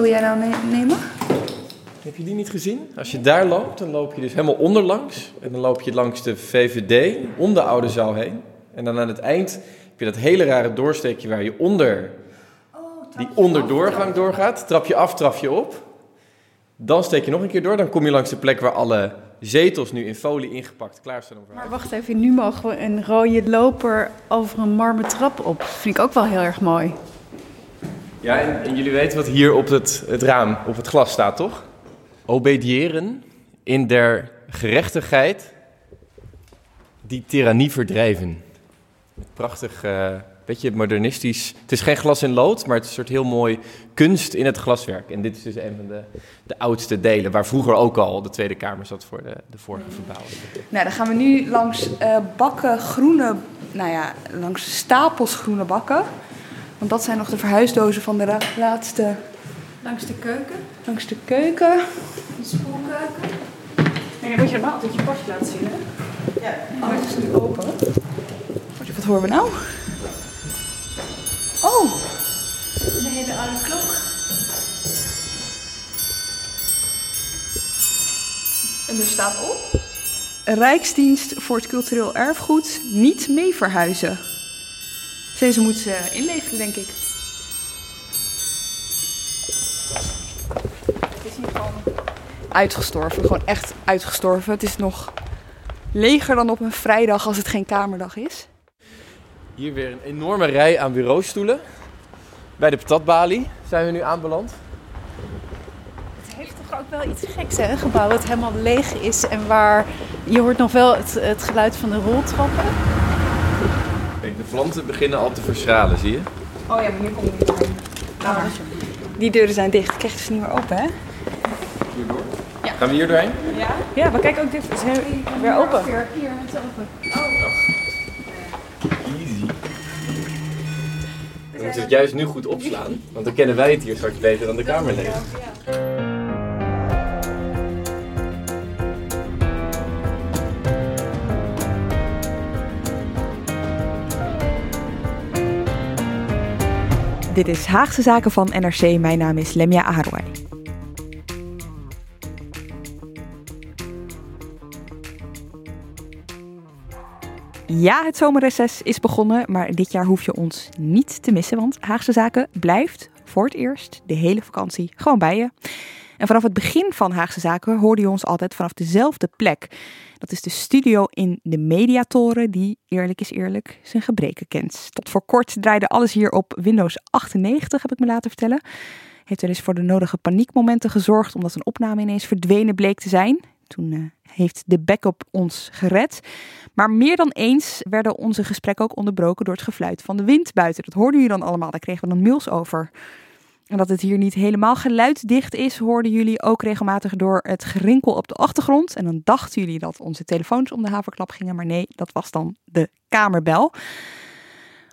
Wil jij nou ne- nemen? Heb je die niet gezien? Als je daar loopt, dan loop je dus helemaal onderlangs. En dan loop je langs de VVD, om de oude zaal heen. En dan aan het eind heb je dat hele rare doorsteekje waar je onder die onderdoorgang doorgaat. Trap je af, trap je op. Dan steek je nog een keer door. Dan kom je langs de plek waar alle zetels nu in folie ingepakt klaarstaan. Om Maar wacht even, nu mogen we een rode loper over een marmer trap op. Vind ik ook wel heel erg mooi. Ja, en, en jullie weten wat hier op het, het raam, op het glas staat, toch? Obediëren in der gerechtigheid die tirannie verdrijven. Prachtig, eh beetje modernistisch. Het is geen glas in lood, maar het is een soort heel mooi kunst in het glaswerk. En dit is dus een van de, de oudste delen, waar vroeger ook al de Tweede Kamer zat voor de, de vorige verbouwing. Nou, dan gaan we nu langs eh, bakken groene, nou ja, langs stapels groene bakken. Want dat zijn nog de verhuisdozen van de laatste, Langs de keuken, langs de keuken. de spoelkeuken. Nee, moet je normaal altijd je pasje laten zien, hè? Ja. Oh, het is nu open. Wat, horen we nou? Oh, De hele oude klok. en er staat op... Rijksdienst voor het cultureel erfgoed niet mee verhuizen. Deze moet ze inleveren, denk ik. Het is hier gewoon uitgestorven. Gewoon echt uitgestorven. Het is nog leger dan op een vrijdag als het geen kamerdag is. Hier weer een enorme rij aan bureaustoelen. Bij de patatbalie zijn we nu aanbeland. Het heeft toch ook wel iets geks, hè? Een gebouw dat helemaal leeg is en waar je hoort nog wel het, het geluid van de roltrappen. Planten beginnen al te verschralen, zie je? Oh ja, maar hier komen we niet doorheen. Nou, Die deuren zijn dicht. Ik krijg ze niet meer open, hè? Hierdoor? Gaan we hier doorheen? Ja, maar kijk ook dit is heel, weer open. Hier, hier met de open. Easy. We moeten het juist nu goed opslaan, want dan kennen wij het hier straks beter dan de kamerleden. Dit is Haagse Zaken van NRC. Mijn naam is Lemia Aharwai. Ja, het zomerreces is begonnen, maar dit jaar hoef je ons niet te missen, want Haagse Zaken blijft voor het eerst de hele vakantie gewoon bij je. En vanaf het begin van Haagse Zaken hoorde je ons altijd vanaf dezelfde plek. Dat is de studio in de Mediatoren, die eerlijk is eerlijk zijn gebreken kent. Tot voor kort draaide alles hier op Windows 98, heb ik me laten vertellen. Heeft wel eens voor de nodige paniekmomenten gezorgd, omdat een opname ineens verdwenen bleek te zijn. Toen eh, heeft de backup ons gered. Maar meer dan eens werden onze gesprekken ook onderbroken door het gefluit van de wind buiten. Dat hoorden jullie dan allemaal, daar kregen we dan mails over. En dat het hier niet helemaal geluidsdicht is, hoorden jullie ook regelmatig door het gerinkel op de achtergrond. En dan dachten jullie dat onze telefoons om de haverklap gingen, maar nee, dat was dan de kamerbel.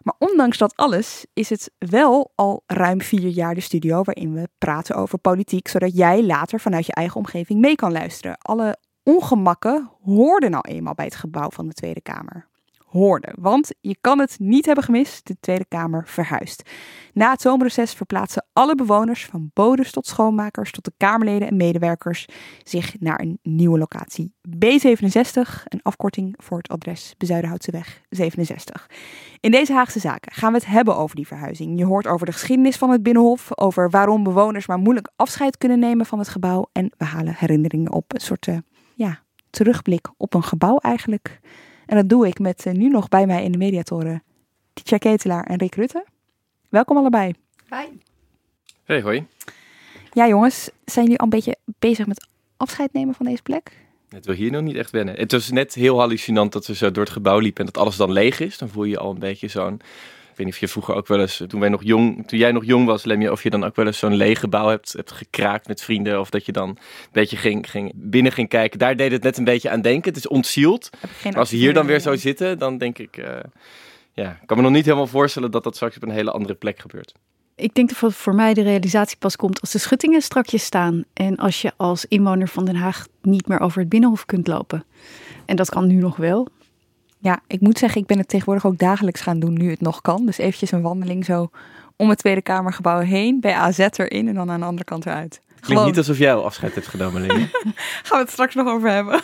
Maar ondanks dat alles is het wel al ruim vier jaar de studio waarin we praten over politiek, zodat jij later vanuit je eigen omgeving mee kan luisteren. Alle ongemakken hoorden nou eenmaal bij het gebouw van de Tweede Kamer. Hoorden, want je kan het niet hebben gemist, de Tweede Kamer verhuist. Na het zomerreces verplaatsen alle bewoners, van bodes tot schoonmakers tot de Kamerleden en medewerkers, zich naar een nieuwe locatie. B67, een afkorting voor het adres Bezuidenhoutseweg 67. In deze Haagse Zaken gaan we het hebben over die verhuizing. Je hoort over de geschiedenis van het Binnenhof, over waarom bewoners maar moeilijk afscheid kunnen nemen van het gebouw. En we halen herinneringen op, een soort uh, ja, terugblik op een gebouw eigenlijk. En dat doe ik met uh, nu nog bij mij in de mediatoren Tietja Ketelaar en Rick Rutte. Welkom allebei. Hi. Hey, hoi. Ja jongens, zijn jullie al een beetje bezig met afscheid nemen van deze plek? Het wil hier nog niet echt wennen. Het was net heel hallucinant dat we zo door het gebouw liepen en dat alles dan leeg is. Dan voel je al een beetje zo'n Ik weet niet of je vroeger ook wel eens, toen, wij nog jong, toen jij nog jong was, Lemje, of je dan ook wel eens zo'n leeg gebouw hebt, hebt gekraakt met vrienden. Of dat je dan een beetje ging, ging, binnen ging kijken. Daar deed het net een beetje aan denken. Het is ontzield. Als we hier dan weer zo zitten, dan denk ik, uh, ja, ik kan me nog niet helemaal voorstellen dat dat straks op een hele andere plek gebeurt. Ik denk dat voor mij de realisatie pas komt als de schuttingen strakjes staan. En als je als inwoner van Den Haag niet meer over het binnenhof kunt lopen. En dat kan nu nog wel. Ja, ik moet zeggen, ik ben het tegenwoordig ook dagelijks gaan doen nu het nog kan. Dus eventjes een wandeling zo om het Tweede Kamergebouw heen, bij AZ erin en dan aan de andere kant eruit. Klinkt niet alsof jij al afscheid hebt genomen, Lily. Gaan we het straks nog over hebben.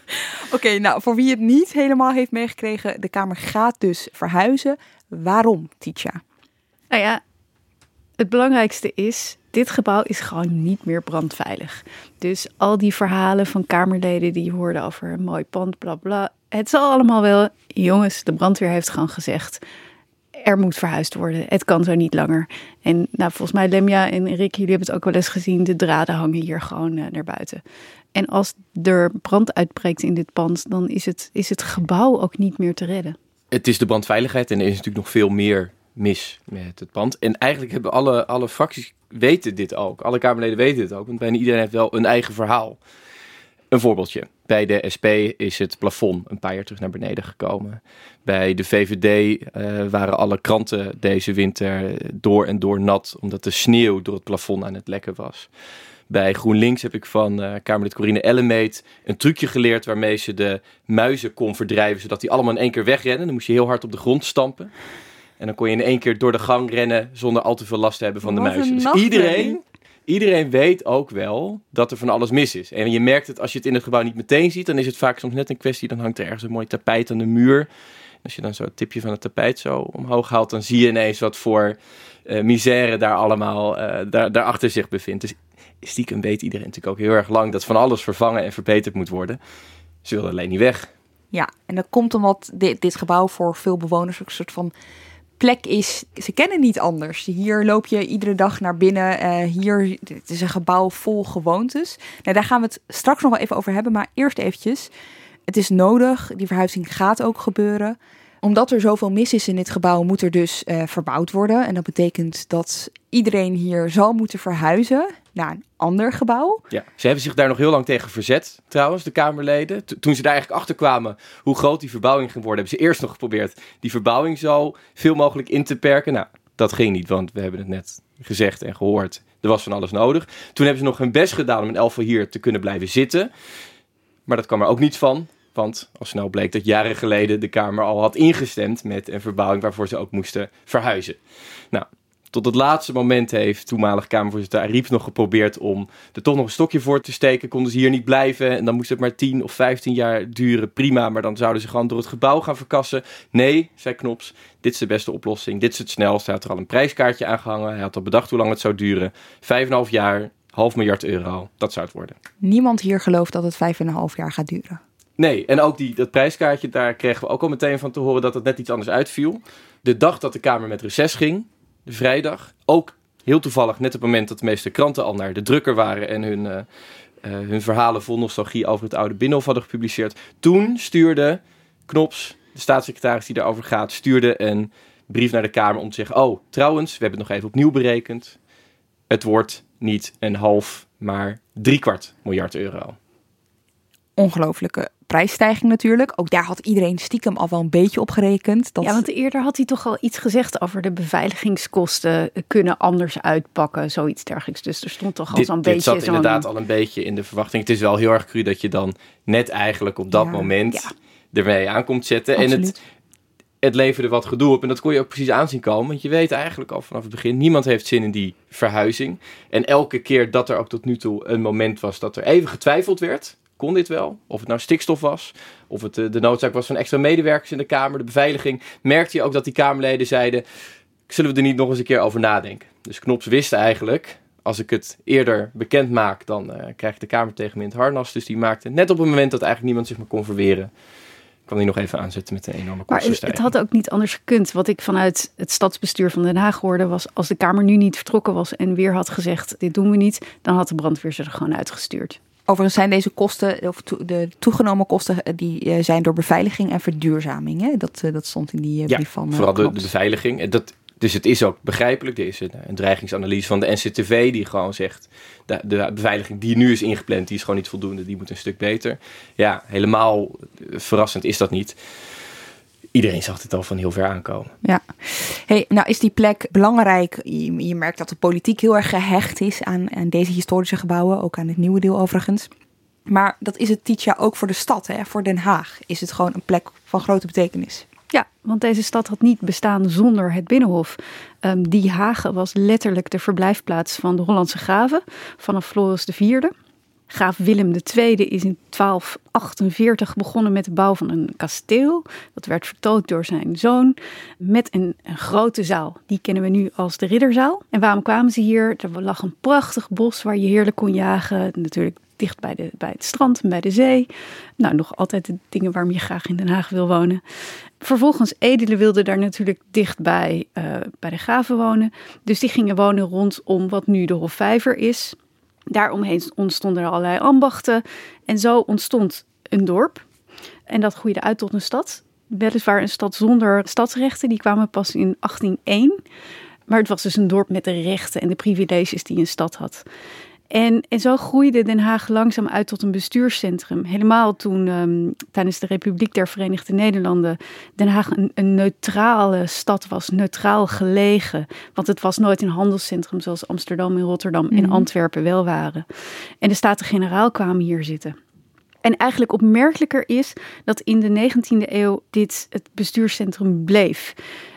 Oké, nou, voor wie het niet helemaal heeft meegekregen, de Kamer gaat dus verhuizen. Waarom, Titia? Nou ja, het belangrijkste is, dit gebouw is gewoon niet meer brandveilig. Dus al die verhalen van Kamerleden die hoorden over een mooi pand, bla bla. Het zal allemaal wel. Jongens, de brandweer heeft gewoon gezegd. Er moet verhuisd worden. Het kan zo niet langer. En nou, volgens mij, Lemja en Rick, jullie hebben het ook wel eens gezien. De draden hangen hier gewoon uh, naar buiten. En als er brand uitbreekt in dit pand, dan is het, is het gebouw ook niet meer te redden. Het is de brandveiligheid en er is natuurlijk nog veel meer mis met het pand. En eigenlijk hebben alle, alle fracties weten dit ook. Alle Kamerleden weten dit ook, want bijna iedereen heeft wel een eigen verhaal. Een voorbeeldje. Bij de SP is het plafond een paar jaar terug naar beneden gekomen. Bij de VVD uh, eh, waren alle kranten deze winter door en door nat, omdat de sneeuw door het plafond aan het lekken was. Bij GroenLinks heb ik van uh, Kamerlid Corine Ellemeet een trucje geleerd waarmee ze de muizen kon verdrijven, zodat die allemaal in één keer wegrennen. Dan moest je heel hard op de grond stampen. En dan kon je in één keer door de gang rennen zonder al te veel last te hebben van de muizen. Dus iedereen, iedereen weet ook wel dat er van alles mis is. En je merkt het als je het in het gebouw niet meteen ziet, dan is het vaak soms net een kwestie. Dan hangt er ergens een mooi tapijt aan de muur. Als je dan zo het tipje van het tapijt zo omhoog haalt, dan zie je ineens wat voor uh, misère daar allemaal uh, daar, daarachter zich bevindt. Dus stiekem weet iedereen natuurlijk ook heel erg lang dat van alles vervangen en verbeterd moet worden. Ze willen alleen niet weg. Ja, en dat komt omdat dit, dit gebouw voor veel bewoners ook een soort van plek is, ze kennen niet anders. Hier loop je iedere dag naar binnen. Uh, hier, het is een gebouw vol gewoontes. Nou, daar gaan we het straks nog wel even over hebben. Maar eerst eventjes, het is nodig. Die verhuizing gaat ook gebeuren omdat er zoveel mis is in dit gebouw, moet er dus uh, verbouwd worden. En dat betekent dat iedereen hier zal moeten verhuizen naar een ander gebouw. Ja, ze hebben zich daar nog heel lang tegen verzet, trouwens, de Kamerleden. toen ze daar eigenlijk achter kwamen hoe groot die verbouwing ging worden, hebben ze eerst nog geprobeerd die verbouwing zo veel mogelijk in te perken. Nou, dat ging niet, want we hebben het net gezegd en gehoord. Er was van alles nodig. Toen hebben ze nog hun best gedaan om in Elfel hier te kunnen blijven zitten. Maar dat kwam er ook niet van. Want al snel bleek dat jaren geleden de Kamer al had ingestemd met een verbouwing waarvoor ze ook moesten verhuizen. Nou, tot het laatste moment heeft toenmalig Kamervoorzitter Ariep nog geprobeerd om er toch nog een stokje voor te steken. Konden ze hier niet blijven en dan moest het maar 10 of 15 jaar duren. Prima, maar dan zouden ze gewoon door het gebouw gaan verkassen. Nee, zei Knops, dit is de beste oplossing. Dit is het snelst. Hij had er al een prijskaartje aangehangen. Hij had al bedacht hoe lang het zou duren. Vijf en half jaar, half miljard euro. Dat zou het worden. Niemand hier gelooft dat het vijf en een half jaar gaat duren. Nee, en ook die, dat prijskaartje, daar kregen we ook al meteen van te horen dat het net iets anders uitviel. De dag dat de Kamer met reces ging, de vrijdag, ook heel toevallig net op het moment dat de meeste kranten al naar de drukker waren en hun, uh, uh, hun verhalen vol nostalgie over het oude Binnenhof hadden gepubliceerd. Toen stuurde Knops, de staatssecretaris die daarover gaat, stuurde een brief naar de Kamer om te zeggen: Oh, trouwens, we hebben het nog even opnieuw berekend. Het wordt niet een half, maar driekwart miljard euro. Ongelooflijke prijsstijging natuurlijk. Ook daar had iedereen stiekem al wel een beetje op gerekend. Dat... Ja, want eerder had hij toch al iets gezegd over de beveiligingskosten kunnen anders uitpakken, zoiets dergelijks. Dus er stond toch al zo'n beetje. Dit zat inderdaad al een beetje in de verwachting. Het is wel heel erg cru dat je dan net eigenlijk op dat moment ja. ermee aankomt zetten. En het, het leverde wat gedoe op. En dat kon je ook precies aanzien komen. Want je weet eigenlijk al vanaf het begin, niemand heeft zin in die verhuizing. En elke keer dat er ook tot nu toe een moment was dat er even getwijfeld werd kon dit wel? Of het nou stikstof was, of het de, noodzaak was van extra medewerkers in de Kamer, de beveiliging, merkte je ook dat die Kamerleden zeiden, zullen we er niet nog eens een keer over nadenken? Dus Knops wist eigenlijk, als ik het eerder bekend maak, dan uh, krijg de Kamer tegen me in het harnas. Dus die maakte net op het moment dat eigenlijk niemand zich meer kon verweren, kan hij nog even aanzetten met een enorme kostenstijging. Maar het had ook niet anders gekund. Wat ik vanuit het stadsbestuur van Den Haag hoorde was... als de Kamer nu niet vertrokken was en weer had gezegd... dit doen we niet, dan had de brandweer ze er gewoon uitgestuurd. Overigens zijn deze kosten, of de toegenomen kosten, eh, die eh, zijn door beveiliging en verduurzaming. Hè? Dat, dat stond in die brief van. Vooral de, de, beveiliging. Dat, dus het is ook begrijpelijk. Er is een, een dreigingsanalyse van de NCTV die gewoon zegt: de, de, beveiliging die nu is ingepland, die is gewoon niet voldoende. Die moet een stuk beter. Ja, helemaal verrassend is dat niet iedereen zag het al van heel ver aankomen. Ja. Hey, nou is die plek belangrijk. Je, je merkt dat de politiek heel erg gehecht is aan, aan, deze historische gebouwen. Ook aan het nieuwe deel overigens. Maar dat is het Tietja ook voor de stad. Hè? Voor Den Haag is het gewoon een plek van grote betekenis. Ja, want deze stad had niet bestaan zonder het Binnenhof. Um, die Hagen was letterlijk de verblijfplaats van de Hollandse graven vanaf Floris IV. Graaf Willem II is in 1248 begonnen met de bouw van een kasteel. Dat werd vertoond door zijn zoon met een, grote zaal. Die kennen we nu als de Ridderzaal. En waarom kwamen ze hier? Er lag een prachtig bos waar je heerlijk kon jagen. Natuurlijk dicht bij, de, bij het strand en bij de zee. Nou, nog altijd de dingen waarom je graag in Den Haag wil wonen. Vervolgens, edelen wilden daar natuurlijk dichtbij uh, bij de graven wonen. Dus die gingen wonen rondom wat nu de Hofvijver is. Daaromheen ontstonden er allerlei ambachten. En zo ontstond een dorp. En dat groeide uit tot een stad. Weliswaar een stad zonder stadsrechten. Die kwamen pas in 1801. Maar het was dus een dorp met de rechten en de privileges die een stad had. En, en zo groeide Den Haag langzaam uit tot een bestuurscentrum. Helemaal toen um, tijdens de Republiek der Verenigde Nederlanden Den Haag een, een, neutrale stad was, neutraal gelegen. Want het was nooit een handelscentrum zoals Amsterdam en Rotterdam en mhm. Antwerpen wel waren. En de Staten-Generaal kwamen hier zitten. En eigenlijk opmerkelijker is dat in de 19e eeuw dit het bestuurscentrum bleef.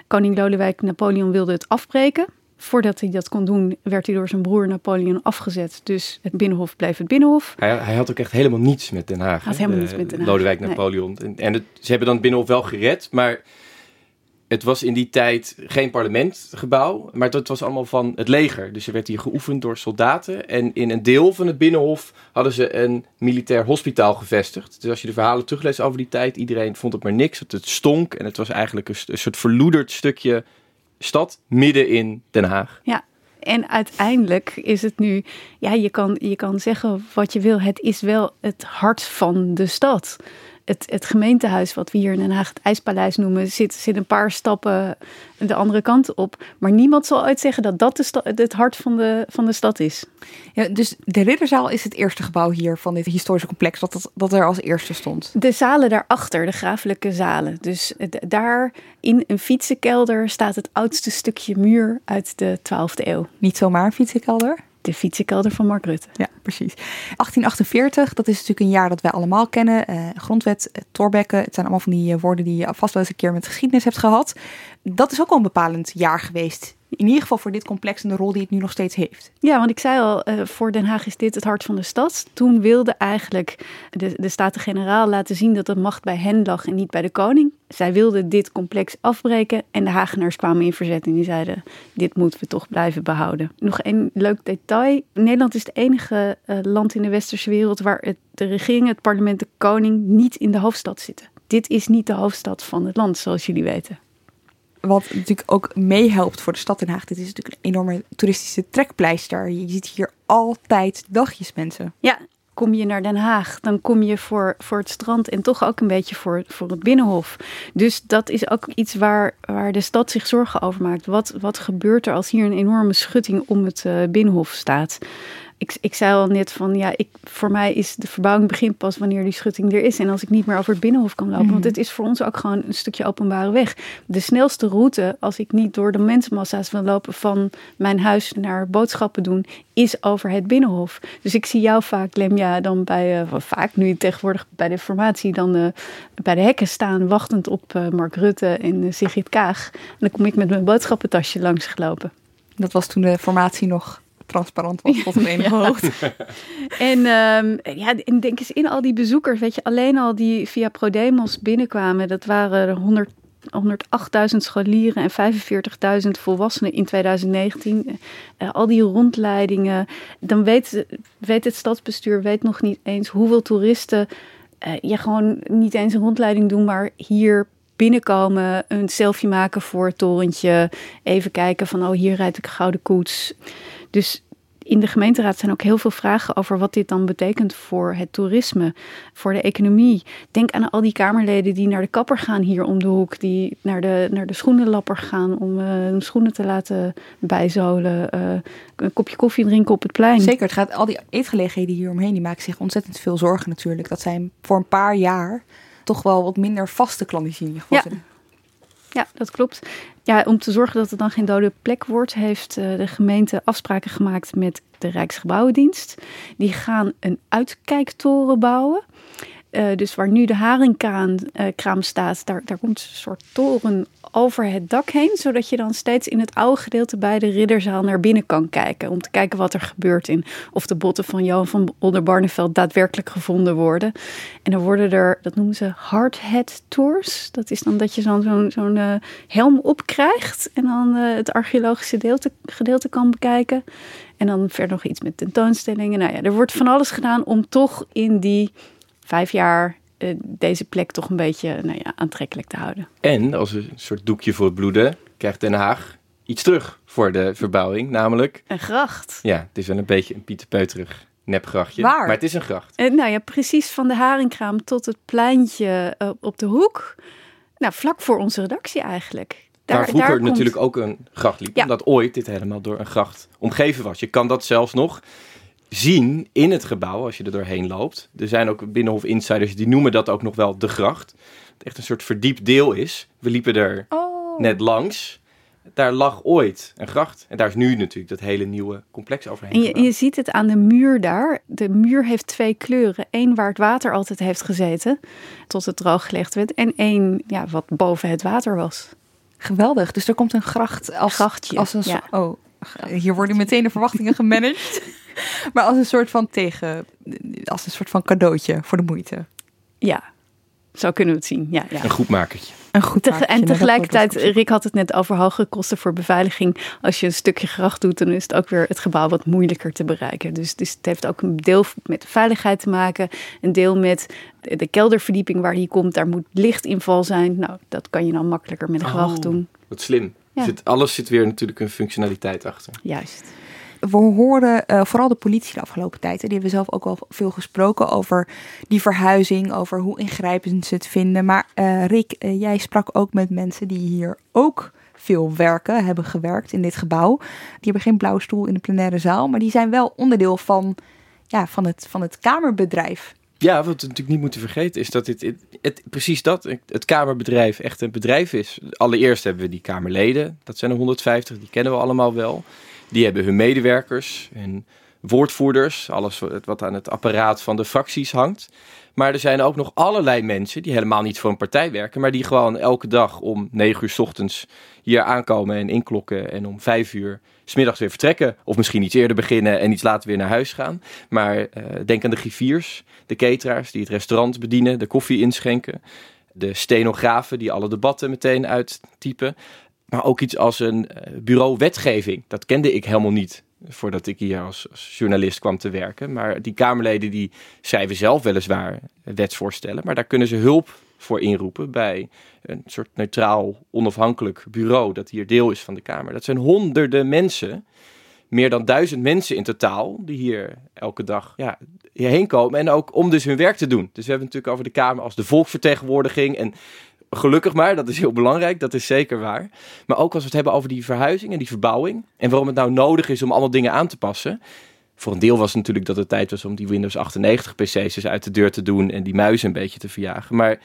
Koning Lodewijk Napoleon wilde het afbreken. Voordat hij dat kon doen, werd hij door zijn broer Napoleon afgezet. Dus het Binnenhof bleef het Binnenhof. Hij, hij had ook echt helemaal niets met Den Haag. Had helemaal niets met Den Haag. Lodewijk Napoleon. En, en het, ze hebben dan het Binnenhof wel gered, maar het was in die tijd geen parlementgebouw, maar het was allemaal van het leger. Dus er werd hier geoefend door soldaten. En in een deel van het Binnenhof hadden ze een militair hospitaal gevestigd. Dus als je de verhalen terugleest over die tijd, iedereen vond het maar niks. Het stonk en het was eigenlijk een, een soort verloederd stukje stad midden in Den Haag. Ja, en uiteindelijk is het nu, ja, je kan, je kan zeggen wat je wil, het is wel het hart van de stad het, het gemeentehuis, wat we hier in Den Haag het IJspaleis noemen, zit, zit een paar stappen de andere kant op. Maar niemand zal ooit zeggen dat dat de het hart van de, van de stad is. Ja, dus de Ridderzaal is het eerste gebouw hier van dit historische complex dat, dat, dat er als eerste stond. De zalen daarachter, de grafelijke zalen. Dus daar in een fietsenkelder staat het oudste stukje muur uit de 12e eeuw. Niet zomaar een fietsenkelder? De fietsenkelder van Mark Rutte. Ja, precies. 1848, dat is natuurlijk een jaar dat wij allemaal kennen. Uh, grondwet, Torbekken, het zijn allemaal van die uh, woorden die je vast wel eens een keer met geschiedenis hebt gehad. Dat is ook wel een bepalend jaar geweest in ieder geval voor dit complex en de rol die het nu nog steeds heeft. Ja, want ik zei al, uh, voor Den Haag is dit het hart van de stad. Toen wilde eigenlijk de, de Staten-Generaal laten zien dat de macht bij hen lag en niet bij de koning. Zij wilden dit complex afbreken en de Hagenaars kwamen in verzet en die zeiden, dit moeten we toch blijven behouden. Nog een leuk detail. Nederland is het enige uh, land in de westerse wereld waar het, de regering, het parlement, de koning niet in de hoofdstad zitten. Dit is niet de hoofdstad van het land, zoals jullie weten wat natuurlijk ook meehelpt voor de stad Den Haag. Dit is natuurlijk een enorme toeristische trekpleister. Je ziet hier altijd dagjes mensen. Ja, kom je naar Den Haag, dan kom je voor, voor het strand en toch ook een beetje voor, voor het binnenhof. Dus dat is ook iets waar, waar de stad zich zorgen over maakt. Wat, wat gebeurt er als hier een enorme schutting om het uh, binnenhof staat? Ik, ik zei al net van ja, ik, voor mij is de verbouwing begint pas wanneer die schutting er is. En als ik niet meer over het binnenhof kan lopen. Want mhm. het is voor ons ook gewoon een stukje openbare weg. De snelste route, als ik niet door de mensenmassa's wil lopen van mijn huis naar boodschappen doen, is over het binnenhof. Dus ik zie jou vaak, Lemja, dan bij, uh, vaak nu tegenwoordig bij de formatie, dan uh, bij de hekken staan, wachtend op uh, Mark Rutte en Sigrid Kaag. En dan kom ik met mijn boodschappentasje langs gelopen. Dat was toen de formatie nog transparant was tot een enige ja. hoogte. en um, ja, en denk eens in al die bezoekers, weet je, alleen al die via Prodemos binnenkwamen, dat waren 100 108.000 scholieren en 45.000 volwassenen in 2019. Uh, al die rondleidingen. Dan weet, weet het stadsbestuur weet nog niet eens hoeveel toeristen uh, je gewoon niet eens een rondleiding doen, maar hier binnenkomen, een selfie maken voor het torentje, even kijken van oh hier rijd ik een gouden koets. Dus in de gemeenteraad zijn ook heel veel vragen over wat dit dan betekent voor het toerisme, voor de economie. Denk aan al die Kamerleden die naar de kapper gaan hier om de hoek, die naar de, naar de schoenenlapper gaan om uh, hun schoenen te laten bijzolen, uh, een kopje koffie drinken op het plein. Zeker, het gaat, al die eetgelegenheden hier omheen, die maken zich ontzettend veel zorgen natuurlijk. Dat zijn voor een paar jaar toch wel wat minder vaste klanten Ja. Ja, dat klopt. Ja, om te zorgen dat het dan geen dode plek wordt, heeft uh, de gemeente afspraken gemaakt met de Rijksgebouwendienst. Die gaan een uitkijktoren bouwen. Uh, dus waar nu de haringkraam uh, staat, daar, daar komt een soort toren over het dak heen. Zodat je dan steeds in het oude gedeelte bij de ridderzaal naar binnen kan kijken. Om te kijken wat er gebeurt in of de botten van Johan van Oldenbarneveld daadwerkelijk gevonden worden. En dan worden er, dat noemen ze hardhead tours. Dat is dan dat je zo'n zo'n uh, helm opkrijgt. En dan het archeologische gedeelte kan bekijken. En dan verder nog iets met tentoonstellingen. Nou ja, er wordt van alles gedaan om toch in die vijf jaar uh, deze plek toch een beetje nou ja, aantrekkelijk te houden. En als een soort doekje voor het bloeden krijgt Den Haag iets terug voor de verbouwing, namelijk... Een gracht. Ja, het is wel een beetje een pieterpeuterig nepgrachtje. Waar? Maar het is een gracht. Uh, nou ja, precies van de Haringkraam tot het pleintje uh, op de hoek. Nou, vlak voor onze redactie eigenlijk. Daar, Waar vroeger daar natuurlijk komt... ook een gracht liep. Ja. Omdat ooit dit helemaal door een gracht omgeven was. Je kan dat zelfs nog zien in het gebouw als je er doorheen loopt. Er zijn ook Binnenhof insiders die noemen dat ook nog wel de gracht. Het echt een soort verdiept deel is. We liepen er oh. net langs. Daar lag ooit een gracht. En daar is nu natuurlijk dat hele nieuwe complex overheen. En je, je ziet het aan de muur daar. De muur heeft twee kleuren. Eén waar het water altijd heeft gezeten, tot het droog gelegd werd. En één ja, wat boven het water was. Geweldig. Dus er komt een gracht als, Grachtje, als een ja. Oh, hier worden meteen de verwachtingen gemanaged. maar als een soort van tegen, als een soort van cadeautje voor de moeite. Ja, zo kunnen we het zien. Ja, ja. Een goedmakertje. Een goed en tegelijkertijd, Rick had het net over hoge kosten voor beveiliging. Als je een stukje gracht doet, dan is het ook weer het gebouw wat moeilijker te bereiken. Dus, dus het heeft ook een deel met veiligheid te maken. Een deel met de kelderverdieping waar hij komt. Daar moet lichtinval zijn. Nou, dat kan je dan makkelijker met een gracht oh, doen. Wat slim. Ja. Zit, alles zit weer natuurlijk een functionaliteit achter. Juist. We hoorden uh, vooral de politie de afgelopen tijd. Die hebben zelf ook al veel gesproken over die verhuizing, over hoe ingrijpend ze het vinden. Maar uh, Rick, uh, jij sprak ook met mensen die hier ook veel werken, hebben gewerkt in dit gebouw. Die hebben geen blauwe stoel in de plenaire zaal, maar die zijn wel onderdeel van, ja, van, het, van het Kamerbedrijf. Ja, wat we natuurlijk niet moeten vergeten is dat dit, het, het, precies dat, het Kamerbedrijf echt een bedrijf is. Allereerst hebben we die Kamerleden, dat zijn er 150, die kennen we allemaal wel. Die hebben hun medewerkers en woordvoerders, alles wat aan het apparaat van de fracties hangt. Maar er zijn ook nog allerlei mensen die helemaal niet voor een partij werken, maar die gewoon elke dag om 9 uur s ochtends hier aankomen en inklokken en om 5 uur smiddags weer vertrekken. Of misschien iets eerder beginnen en iets later weer naar huis gaan. Maar uh, denk aan de griffiers, de cateraars die het restaurant bedienen, de koffie inschenken. De stenografen die alle debatten meteen uittypen. Maar ook iets als een bureau wetgeving. Dat kende ik helemaal niet voordat ik hier als, als, journalist kwam te werken. Maar die Kamerleden die schrijven zelf weliswaar wetsvoorstellen. Maar daar kunnen ze hulp voor inroepen bij een soort neutraal, onafhankelijk bureau dat hier deel is van de Kamer. Dat zijn honderden mensen, meer dan duizend mensen in totaal, die hier elke dag ja, hierheen komen. En ook om dus hun werk te doen. Dus we hebben het natuurlijk over de Kamer als de volksvertegenwoordiging. En gelukkig maar, dat is heel belangrijk, dat is zeker waar. Maar ook als we het hebben over die verhuizing en die verbouwing. En waarom het nou nodig is om allemaal dingen aan te passen. Voor een deel was het natuurlijk dat het tijd was om die Windows 98 PC's dus uit de deur te doen en die muizen een beetje te verjagen. Maar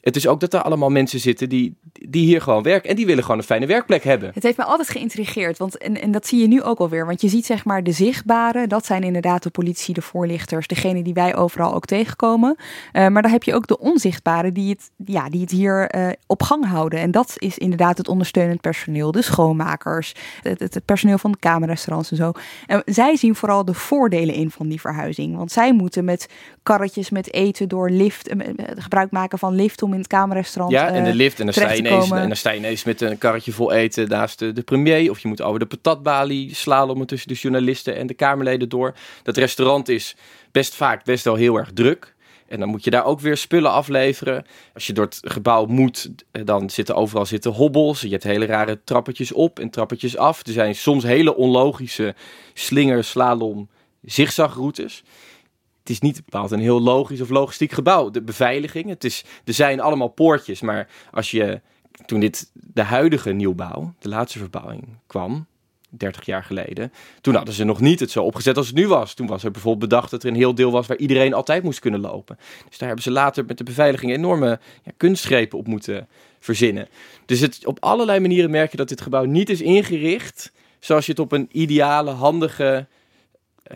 het is ook dat er allemaal mensen zitten die, die hier gewoon werken. En die willen gewoon een fijne werkplek hebben. Het heeft me altijd geïntrigeerd. Want, en, en dat zie je nu ook alweer. Want je ziet zeg maar de zichtbare. Dat zijn inderdaad de politie, de voorlichters. Degene die wij overal ook tegenkomen. Uh, maar dan heb je ook de onzichtbare die het, ja, die het hier uh, op gang houden. En dat is inderdaad het ondersteunend personeel. De schoonmakers. Het, het, het personeel van de kamerrestaurants en zo. En zij zien vooral de voordelen in van die verhuizing. Want zij moeten met karretjes met eten door lift. Uh, gebruik maken van lift om in het kamerrestaurant Ja, en de lift. En dan, sta je ineens, en dan sta je ineens met een karretje vol eten naast de, de premier. Of je moet over de patatbalie slalommen tussen de journalisten en de Kamerleden door. Dat restaurant is best vaak best wel heel erg druk. En dan moet je daar ook weer spullen afleveren. Als je door het gebouw moet, eh, dan zitten overal zitten hobbels. Je hebt hele rare trappetjes op en trappetjes af. Er zijn soms hele onlogische slinger, slalom, zigzagroutes. Het is niet bepaald een heel logisch of logistiek gebouw. De beveiliging, het is, er zijn allemaal poortjes. Maar als je, toen dit, de huidige nieuwbouw, de laatste verbouwing kwam, 30 jaar geleden. Toen hadden ze nog niet het zo opgezet als het nu was. Toen was er bijvoorbeeld bedacht dat er een heel deel was waar iedereen altijd moest kunnen lopen. Dus daar hebben ze later met de beveiliging enorme ja, kunstgrepen op moeten verzinnen. Dus het, op allerlei manieren merk je dat dit gebouw niet is ingericht zoals je het op een ideale, handige,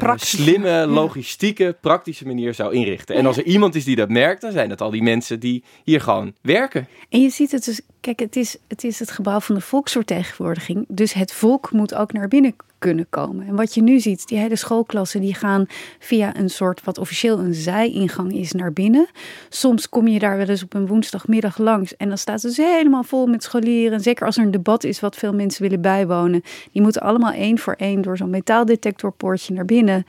uh, slimme, logistieke, praktische manier zou inrichten. En als er iemand is die dat merkt, dan zijn dat al die mensen die hier gewoon werken. En je ziet het dus, kijk, het is het, is het gebouw van de volksvertegenwoordiging. Dus het volk moet ook naar binnen kunnen komen. En wat je nu ziet, die hele schoolklassen die gaan via een soort wat officieel een zijingang is naar binnen. Soms kom je daar wel eens op een woensdagmiddag langs en dan staat het dus helemaal vol met scholieren. Zeker als er een debat is wat veel mensen willen bijwonen. Die moeten allemaal één voor één door zo'n metaaldetectorpoortje naar binnen.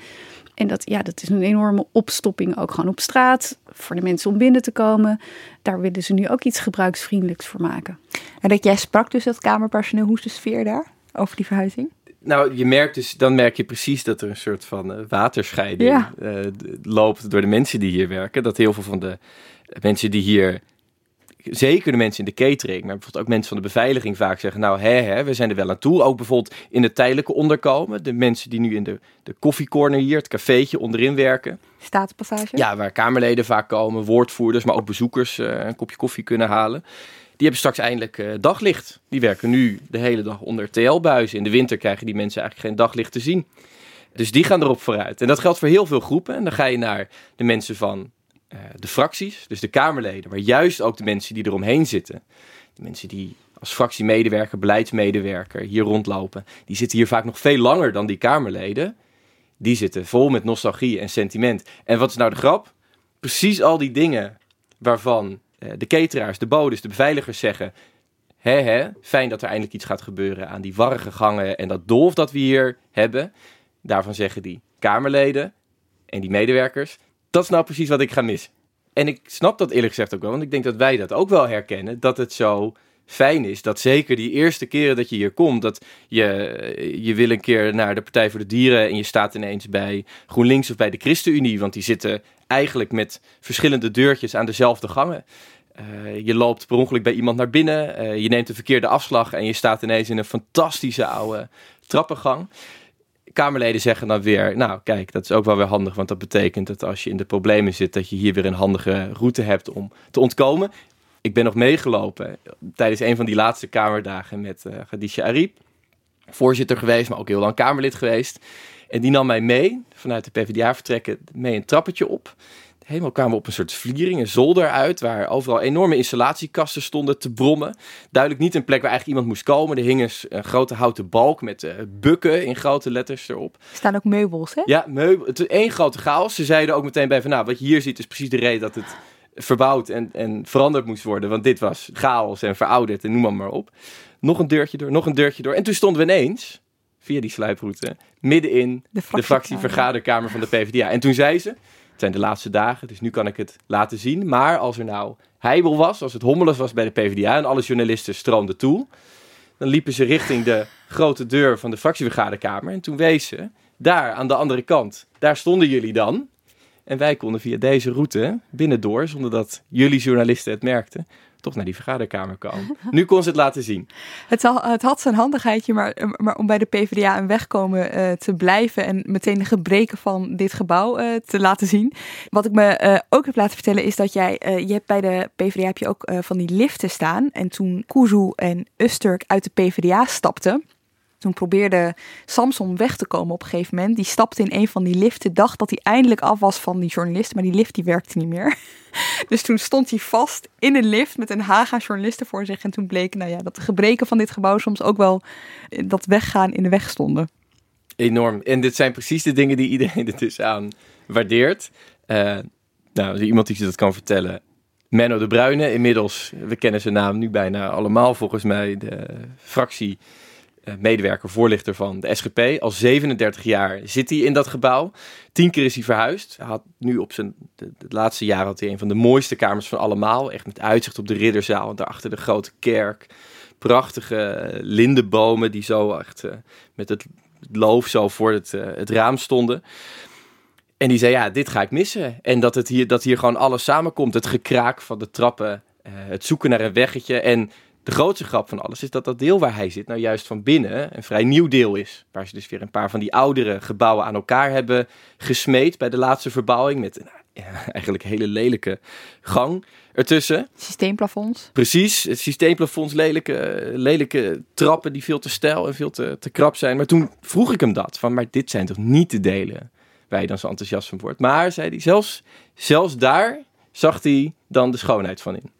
En dat, ja, dat is een enorme opstopping ook gewoon op straat voor de mensen om binnen te komen. Daar willen ze nu ook iets gebruiksvriendelijks voor maken. En dat jij sprak dus dat kamerpersoneel, hoe is de sfeer daar over die verhuizing? Nou, je merkt dus, dan merk je precies dat er een soort van uh, waterscheiding Ja. eh, loopt door de mensen die hier werken. Dat heel veel van de mensen die hier, zeker de mensen in de catering, maar bijvoorbeeld ook mensen van de beveiliging vaak zeggen, nou hè, hè, we zijn er wel aan toe. Ook bijvoorbeeld in het tijdelijke onderkomen. De mensen die nu in de, de koffiecorner hier, het cafeetje onderin werken. Statenpassage? Ja, waar Kamerleden vaak komen, woordvoerders, maar ook bezoekers eh, een kopje koffie kunnen halen. Die hebben straks eindelijk eh, daglicht. Die werken nu de hele dag onder TL-buizen. In de winter krijgen die mensen eigenlijk geen daglicht te zien. Dus die gaan erop vooruit. En dat geldt voor heel veel groepen. En dan ga je naar de mensen van de fracties, dus de Kamerleden, maar juist ook de mensen die eromheen zitten. De mensen die als fractiemedewerker, beleidsmedewerker hier rondlopen, die zitten hier vaak nog veel langer dan die Kamerleden. Die zitten vol met nostalgie en sentiment. En wat is nou de grap? Precies al die dingen waarvan eh, de cateraars, de bodes, de beveiligers zeggen... Hè, hè, fijn dat er eindelijk iets gaat gebeuren aan die warrige gangen en dat dolf dat we hier hebben. Daarvan zeggen die Kamerleden en die medewerkers, dat is nou precies wat ik ga missen. En ik snap dat eerlijk gezegd ook wel, want ik denk dat wij dat ook wel herkennen, dat het zo fijn is dat zeker die eerste keren dat je hier komt, dat je, je wil een keer naar de Partij voor de Dieren en je staat ineens bij GroenLinks of bij de ChristenUnie, want die zitten eigenlijk met verschillende deurtjes aan dezelfde gangen. Uh, je loopt per ongeluk bij iemand naar binnen, uh, je neemt de verkeerde afslag en je staat ineens in een fantastische oude trappengang. Kamerleden zeggen dan weer, nou kijk, dat is ook wel weer handig, want dat betekent dat als je in de problemen zit, dat je hier weer een handige route hebt om te ontkomen. Ik ben nog meegelopen tijdens een van die laatste Kamerdagen met uh, Khadija Ariep, voorzitter geweest, maar ook heel lang Kamerlid geweest. En die nam mij mee, vanuit de PvdA vertrekken, mee een trappetje op. Helemaal kwamen we op een soort vliering, een zolder uit, waar overal enorme installatiekasten stonden te brommen. Duidelijk niet een plek waar eigenlijk iemand moest komen. Er hing een, een grote houten balk met uh, bukken in grote letters erop. Er staan ook meubels, hè? Ja, meubel. Het is één grote chaos. Ze zeiden ook meteen bij van, nou, wat je hier ziet is precies de reden dat het verbouwd en, en veranderd moest worden. Want dit was chaos en verouderd en noem maar, maar op. Nog een deurtje door, nog een deurtje door. En toen stonden we ineens, via die sluiproute, midden in de, de fractievergaderkamer van de PvdA. En toen zei ze, zijn de laatste dagen, dus nu kan ik het laten zien. Maar als er nou heibel was, als het hommelig was bij de PvdA en alle journalisten stroomden toe, dan liepen ze richting de grote deur van de fractievergaderkamer. En toen wees ze, daar aan de andere kant, daar stonden jullie dan. En wij konden via deze route binnendoor, zonder dat jullie journalisten het merkten, toch naar die vergaderkamer komen. Nu kon ze het laten zien. Het, het had zijn handigheidje, maar, maar om bij de PvdA een weg komen uh, te blijven en meteen de gebreken van dit gebouw uh, te laten zien. Wat ik me uh, ook heb laten vertellen is dat jij, je hebt bij de PvdA heb je ook van die liften staan. En toen Kuzu en Usturk uit de PvdA stapten, toen probeerde Samson weg te komen op een gegeven moment. Die stapte in een van die liften, dacht dat hij eindelijk af was van die journalist, maar die lift die werkte niet meer. Dus toen stond hij vast in een lift met een haag aan journalisten voor zich. En toen bleek nou ja, dat de gebreken van dit gebouw soms ook wel dat weggaan in de weg stonden. Enorm. En dit zijn precies de dingen die iedereen er dus aan waardeert. Uh, nou, iemand die je dat kan vertellen. Menno de Bruyne, inmiddels, we kennen zijn naam nu bijna allemaal volgens mij, de fractie medewerker, voorlichter van de SGP. Al 37 jaar zit hij in dat gebouw. Tien keer is hij verhuisd. Hij had nu op zijn de laatste jaren had hij een van de mooiste kamers van allemaal. Echt met uitzicht op de ridderzaal en daarachter de grote kerk. Prachtige lindenbomen die zo echt met het loof zo voor het, het raam stonden. En die zei, ja, dit ga ik missen. En dat, het hier, dat hier gewoon alles samenkomt. Het gekraak van de trappen, het zoeken naar een weggetje. En de grootste grap van alles is dat dat deel waar hij zit, nou juist van binnen een vrij nieuw deel is. Waar ze dus weer een paar van die oudere gebouwen aan elkaar hebben gesmeed bij de laatste verbouwing. Met nou, ja, eigenlijk een hele lelijke gang ertussen. Systeemplafonds. Precies, het systeemplafonds, lelijke, lelijke trappen die veel te stijl en veel te, te krap zijn. Maar toen vroeg ik hem dat, van maar dit zijn toch niet de delen waar je dan zo enthousiast van wordt. Maar, zei hij, zelfs, zelfs daar zag hij dan de schoonheid van in.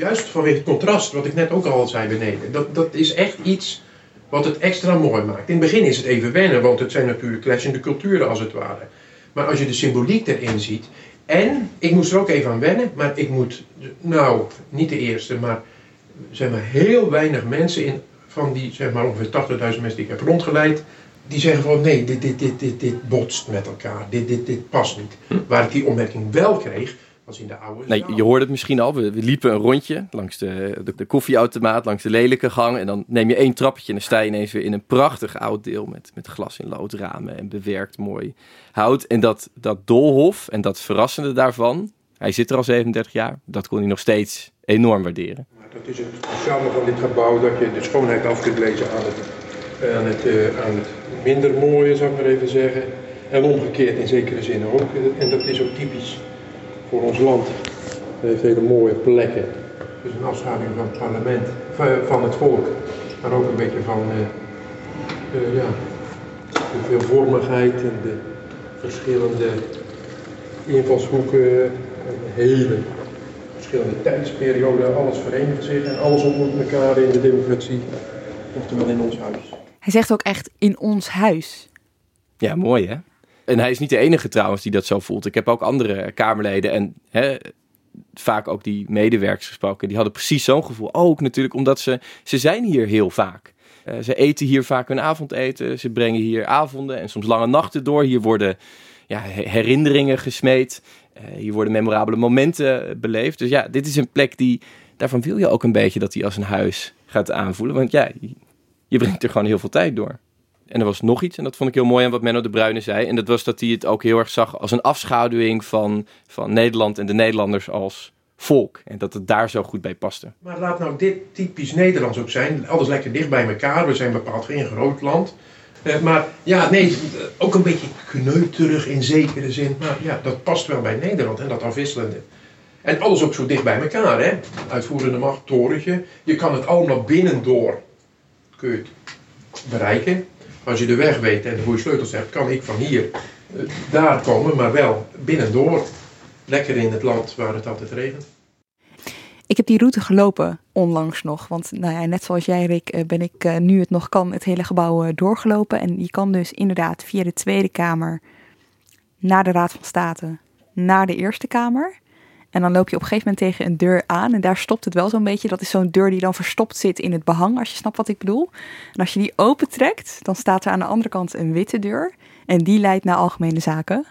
Juist vanwege het contrast, wat ik net ook al zei beneden. Dat, dat is echt iets wat het extra mooi maakt. In het begin is het even wennen, want het zijn natuurlijk clashende culturen als het ware. Maar als je de symboliek erin ziet. En ik moest er ook even aan wennen, maar ik moet, nou, niet de eerste, maar zeg maar heel weinig mensen in, van die zeg maar ongeveer 80.000 mensen die ik heb rondgeleid, die zeggen van nee, dit, dit, dit, dit, dit botst met elkaar, dit, dit, dit past niet. Hm. Waar ik die opmerking wel kreeg, in de oude nee, Je hoorde het misschien al. We, liepen een rondje langs de, de, koffieautomaat, langs de lelijke gang. En dan neem je één trappetje en dan sta je ineens weer in een prachtig oud deel met, met glas in loodramen en bewerkt mooi hout. En dat, dat doolhof en dat verrassende daarvan, hij zit er al 37 jaar, dat kon hij nog steeds enorm waarderen. Dat is het speciale van dit gebouw, dat je de schoonheid af kunt lezen aan het, aan het, uh, aan het minder mooie, zou ik maar even zeggen. En omgekeerd in zekere zin ook. En dat is ook typisch voor ons land. Het heeft hele mooie plekken. Dus een afschaduwing van het parlement, van het volk, maar ook een beetje van uh, uh, ja, de veelvormigheid en de verschillende invalshoeken, hele verschillende tijdsperioden, alles verenigt zich en alles ontmoet elkaar in de democratie, oftewel in ons huis. Hij zegt ook echt in ons huis. Ja, mooi hè? En hij is niet de enige trouwens die dat zo voelt. Ik heb ook andere Kamerleden en hè, vaak ook die medewerkers gesproken. Die hadden precies zo'n gevoel. Ook natuurlijk omdat ze, ze zijn hier heel vaak. Uh, ze eten hier vaak hun avondeten. Ze brengen hier avonden en soms lange nachten door. Hier worden ja, herinneringen gesmeed. Uh, hier worden memorabele momenten beleefd. Dus ja, dit is een plek die... Daarvan wil je ook een beetje dat hij als een huis gaat aanvoelen. Want ja, je brengt er gewoon heel veel tijd door. En er was nog iets, en dat vond ik heel mooi aan wat Menno de Bruyne zei. En dat was dat hij het ook heel erg zag als een afschaduwing van, van Nederland en de Nederlanders als volk. En dat het daar zo goed bij paste. Maar laat nou dit typisch Nederlands ook zijn. Alles lekker dicht bij elkaar. We zijn bepaald geen groot land. Uh, maar ja, nee, ook een beetje kneuterig in zekere zin. Maar ja, dat past wel bij Nederland en dat afwisselende. En alles ook zo dicht bij elkaar, hè. Uitvoerende macht, torentje. Je kan het allemaal binnendoor kun je het bereiken. Als je de weg weet en de goede sleutels hebt, kan ik van hier uh, daar komen, maar wel binnendoor. Lekker in het land waar het altijd regent. Ik heb die route gelopen onlangs nog. Want nou ja, net zoals jij, Rick, eh, ben ik uh, nu het nog kan het hele gebouw doorgelopen. En je kan dus inderdaad via de Tweede Kamer naar de Raad van State, naar de Eerste Kamer. En dan loop je op een gegeven moment tegen een deur aan. En daar stopt het wel zo'n beetje. Dat is zo'n deur die dan verstopt zit in het behang, als je snapt wat ik bedoel. En als je die opentrekt, dan staat er aan de andere kant een witte deur. En die leidt naar algemene zaken.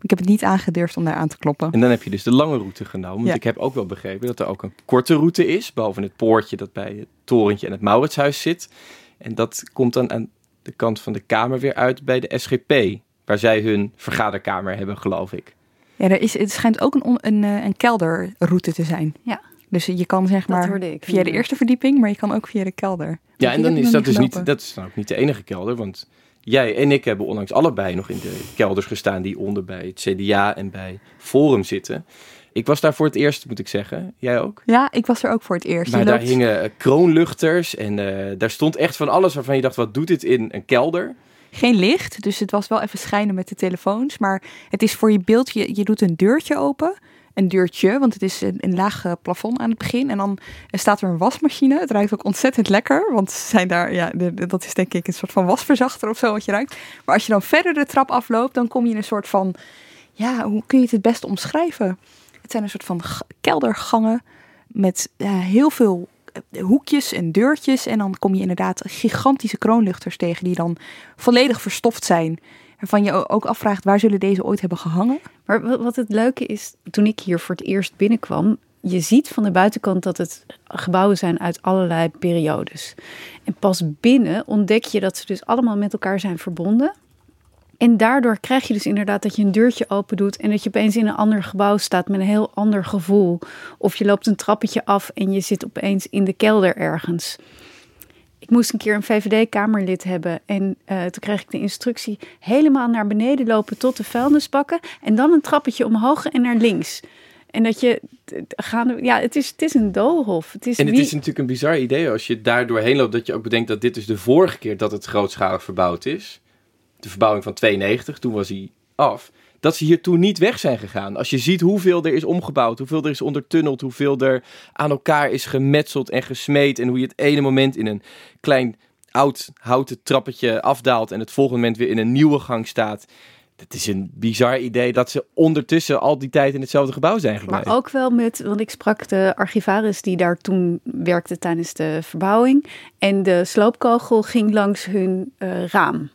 Ik heb het niet aangedurfd om daar aan te kloppen. En dan heb je dus de lange route genomen. Want ik heb ook wel begrepen dat er ook een korte route is. Boven het poortje dat bij het torentje en het Mauritshuis zit. En dat komt dan aan de kant van de Kamer weer uit bij de SGP. Waar zij hun vergaderkamer hebben, geloof ik. Ja, er is, het schijnt ook een, een, eh, een kelderroute te zijn. Ja. Dus je kan zeg maar ik, via de eerste verdieping, maar je kan ook via de kelder. Ja, en dan is dat dus niet, dat is dan ook niet de enige kelder, want jij en ik hebben onlangs allebei nog in de kelders gestaan die onder bij het CDA en bij Forum zitten. Ik was daar voor het eerst, moet ik zeggen. Jij ook? Ja, ik was er ook voor het eerst. Maar daar hingen eh, kroonluchters en uh, daar stond echt van alles waarvan je dacht, wat doet dit in een kelder? Geen licht, dus het was wel even schijnen met de telefoons. Maar het is voor je beeld, je, doet een deurtje open. Een deurtje, want het is een, laag eh, plafond aan het begin. En dan staat er een wasmachine. Het ruikt ook ontzettend lekker, want zijn daar, ja, dat is denk ik een soort van wasverzachter of zo wat je ruikt. Maar als je dan verder de trap afloopt, dan kom je in een soort van, ja, hoe kun je het het beste omschrijven? Het zijn een soort van keldergangen met heel veel eh, hoekjes en deurtjes. En dan kom je inderdaad gigantische kroonluchters tegen die dan volledig verstoft zijn. Waarvan je ook afvraagt, waar zullen deze ooit hebben gehangen? Maar wat het leuke is, toen ik hier voor het eerst binnenkwam, je ziet van de buitenkant dat het gebouwen zijn uit allerlei periodes. En pas binnen ontdek je dat ze dus allemaal met elkaar zijn verbonden. En daardoor krijg je dus inderdaad dat je een deurtje open doet en dat je opeens in een ander gebouw staat met een heel ander gevoel. Of je loopt een trappetje af en je zit opeens in de kelder ergens. Ik moest een keer een VVD-kamerlid hebben en uh, toen kreeg ik de instructie helemaal naar beneden lopen tot de vuilnisbakken en dan een trappetje omhoog en naar links. En dat je gaan, ja, het is, het is een doolhof. Het is en het is natuurlijk een bizar idee als je daar doorheen loopt, dat je ook bedenkt dat dit is de vorige keer dat het grootschalig verbouwd is. De verbouwing van 92, toen was hij af. Dat ze hier toen niet weg zijn gegaan. Als je ziet hoeveel er is omgebouwd, hoeveel er is ondertunneld, hoeveel er aan elkaar is gemetseld en gesmeed. En hoe je het ene moment in een klein oud houten trappetje afdaalt en het volgende moment weer in een nieuwe gang staat. Het is een bizar idee dat ze ondertussen al die tijd in hetzelfde gebouw zijn gebleven. Maar ook wel met, want ik sprak de archivaris die daar toen werkte tijdens de verbouwing. En de sloopkogel ging langs hun uh, raam.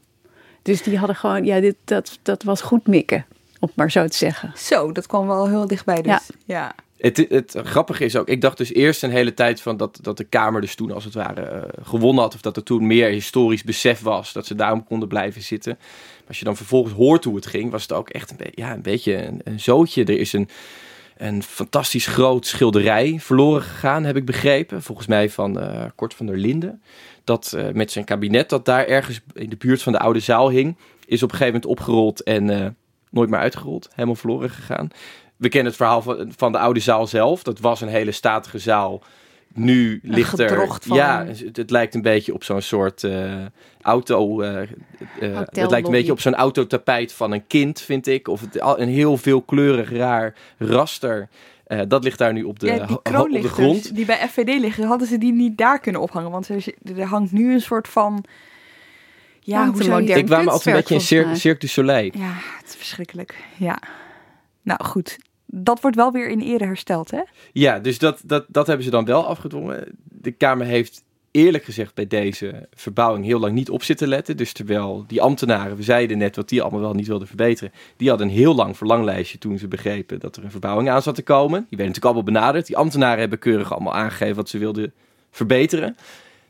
Dus die hadden gewoon, ja, dit, dat, dat was goed mikken, om maar zo te zeggen. Zo, dat kwam wel heel dichtbij dus. Ja. ja. Het, het grappige is ook, ik dacht dus eerst een hele tijd van dat, dat de Kamer dus toen als het ware uh, gewonnen had. Of dat er toen meer historisch besef was, dat ze daarom konden blijven zitten. Maar als je dan vervolgens hoort hoe het ging, was het ook echt een, be ja, een beetje een, een zootje. Er is een, een fantastisch groot schilderij verloren gegaan, heb ik begrepen. Volgens mij van uh, Kort van der Linden. Dat uh, met zijn kabinet, dat daar ergens in de buurt van de oude zaal hing, is op een gegeven moment opgerold en nooit meer uitgerold. Helemaal verloren gegaan we kennen het verhaal van, van de oude zaal zelf. Dat was een hele statige zaal. Nu ligt er. Van... Ja, het, het, lijkt een beetje op zo'n soort uh, auto. Het lijkt een beetje op zo'n autotapijt van een kind, vind ik. Of het, een heel veelkleurig raar raster. Dat ligt daar nu op de, ja, die op de grond. Die bij FVD liggen, hadden ze die niet daar kunnen ophangen. Want er, er hangt nu een soort van. Ja, hoe zou je Ik kwam altijd een beetje in Cirque, Cirque du Soleil. Ja, het is verschrikkelijk. Ja. Nou goed, dat wordt wel weer in ere hersteld, hè? Ja, dus dat, dat, dat hebben ze dan wel afgedwongen. De Kamer heeft eerlijk gezegd bij deze verbouwing heel lang niet op zitten letten. Dus terwijl die ambtenaren, we zeiden net wat die allemaal wel niet wilden verbeteren, die hadden een heel lang verlanglijstje toen ze begrepen dat er een verbouwing aan zat te komen. Die werden natuurlijk allemaal benaderd. Die ambtenaren hebben keurig allemaal aangegeven wat ze wilden verbeteren.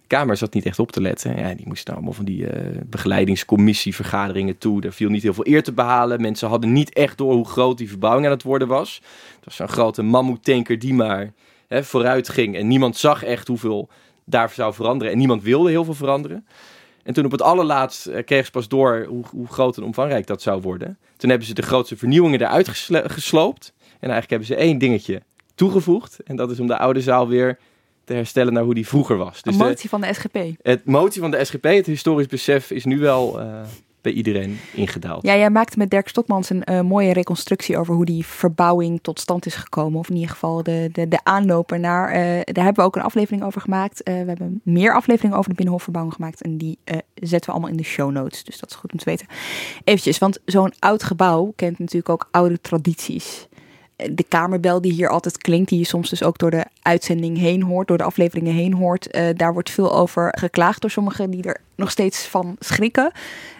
Kamer zat niet echt op te letten. Ja, die moesten allemaal van die uh, begeleidingscommissievergaderingen toe. Daar viel niet heel veel eer te behalen. Mensen hadden niet echt door hoe groot die verbouwing aan het worden was. Het was zo'n grote mammoetanker die maar hè, vooruit ging. En niemand zag echt hoeveel daar zou veranderen. En niemand wilde heel veel veranderen. En toen op het allerlaatst uh, kregen ze pas door hoe, hoe, groot en omvangrijk dat zou worden. Toen hebben ze de grootste vernieuwingen eruit gesloopt. En eigenlijk hebben ze één dingetje toegevoegd. En dat is om de oude zaal weer te herstellen naar hoe die vroeger was. Dus de motie van de SGP. Het motie van de SGP, het historisch besef, is nu wel uh, bij iedereen ingedaald. Ja, jij maakte met Dirk Stokmans een uh, mooie reconstructie over hoe die verbouwing tot stand is gekomen. Of in ieder geval de, de, de aanloper naar. Uh, daar hebben we ook een aflevering over gemaakt. we hebben meer afleveringen over de Binnenhofverbouwing gemaakt. En die zetten we allemaal in de show notes. Dus dat is goed om te weten. Eventjes, want zo'n oud gebouw kent natuurlijk ook oude tradities de kamerbel die hier altijd klinkt, die je soms dus ook door de uitzending heen hoort, door de afleveringen heen hoort, daar wordt veel over geklaagd door sommigen die er nog steeds van schrikken.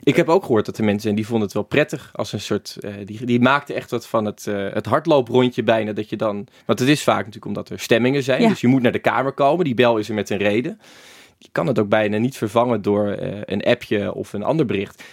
Ik heb ook gehoord dat er mensen zijn die vonden het wel prettig als een soort, uh, die, die maakten echt wat van het, uh, het hardlooprondje bijna, dat je dan, want het is vaak natuurlijk omdat er stemmingen zijn, ja. dus je moet naar de kamer komen, die bel is er met een reden. Je kan het ook bijna niet vervangen door een appje of een ander bericht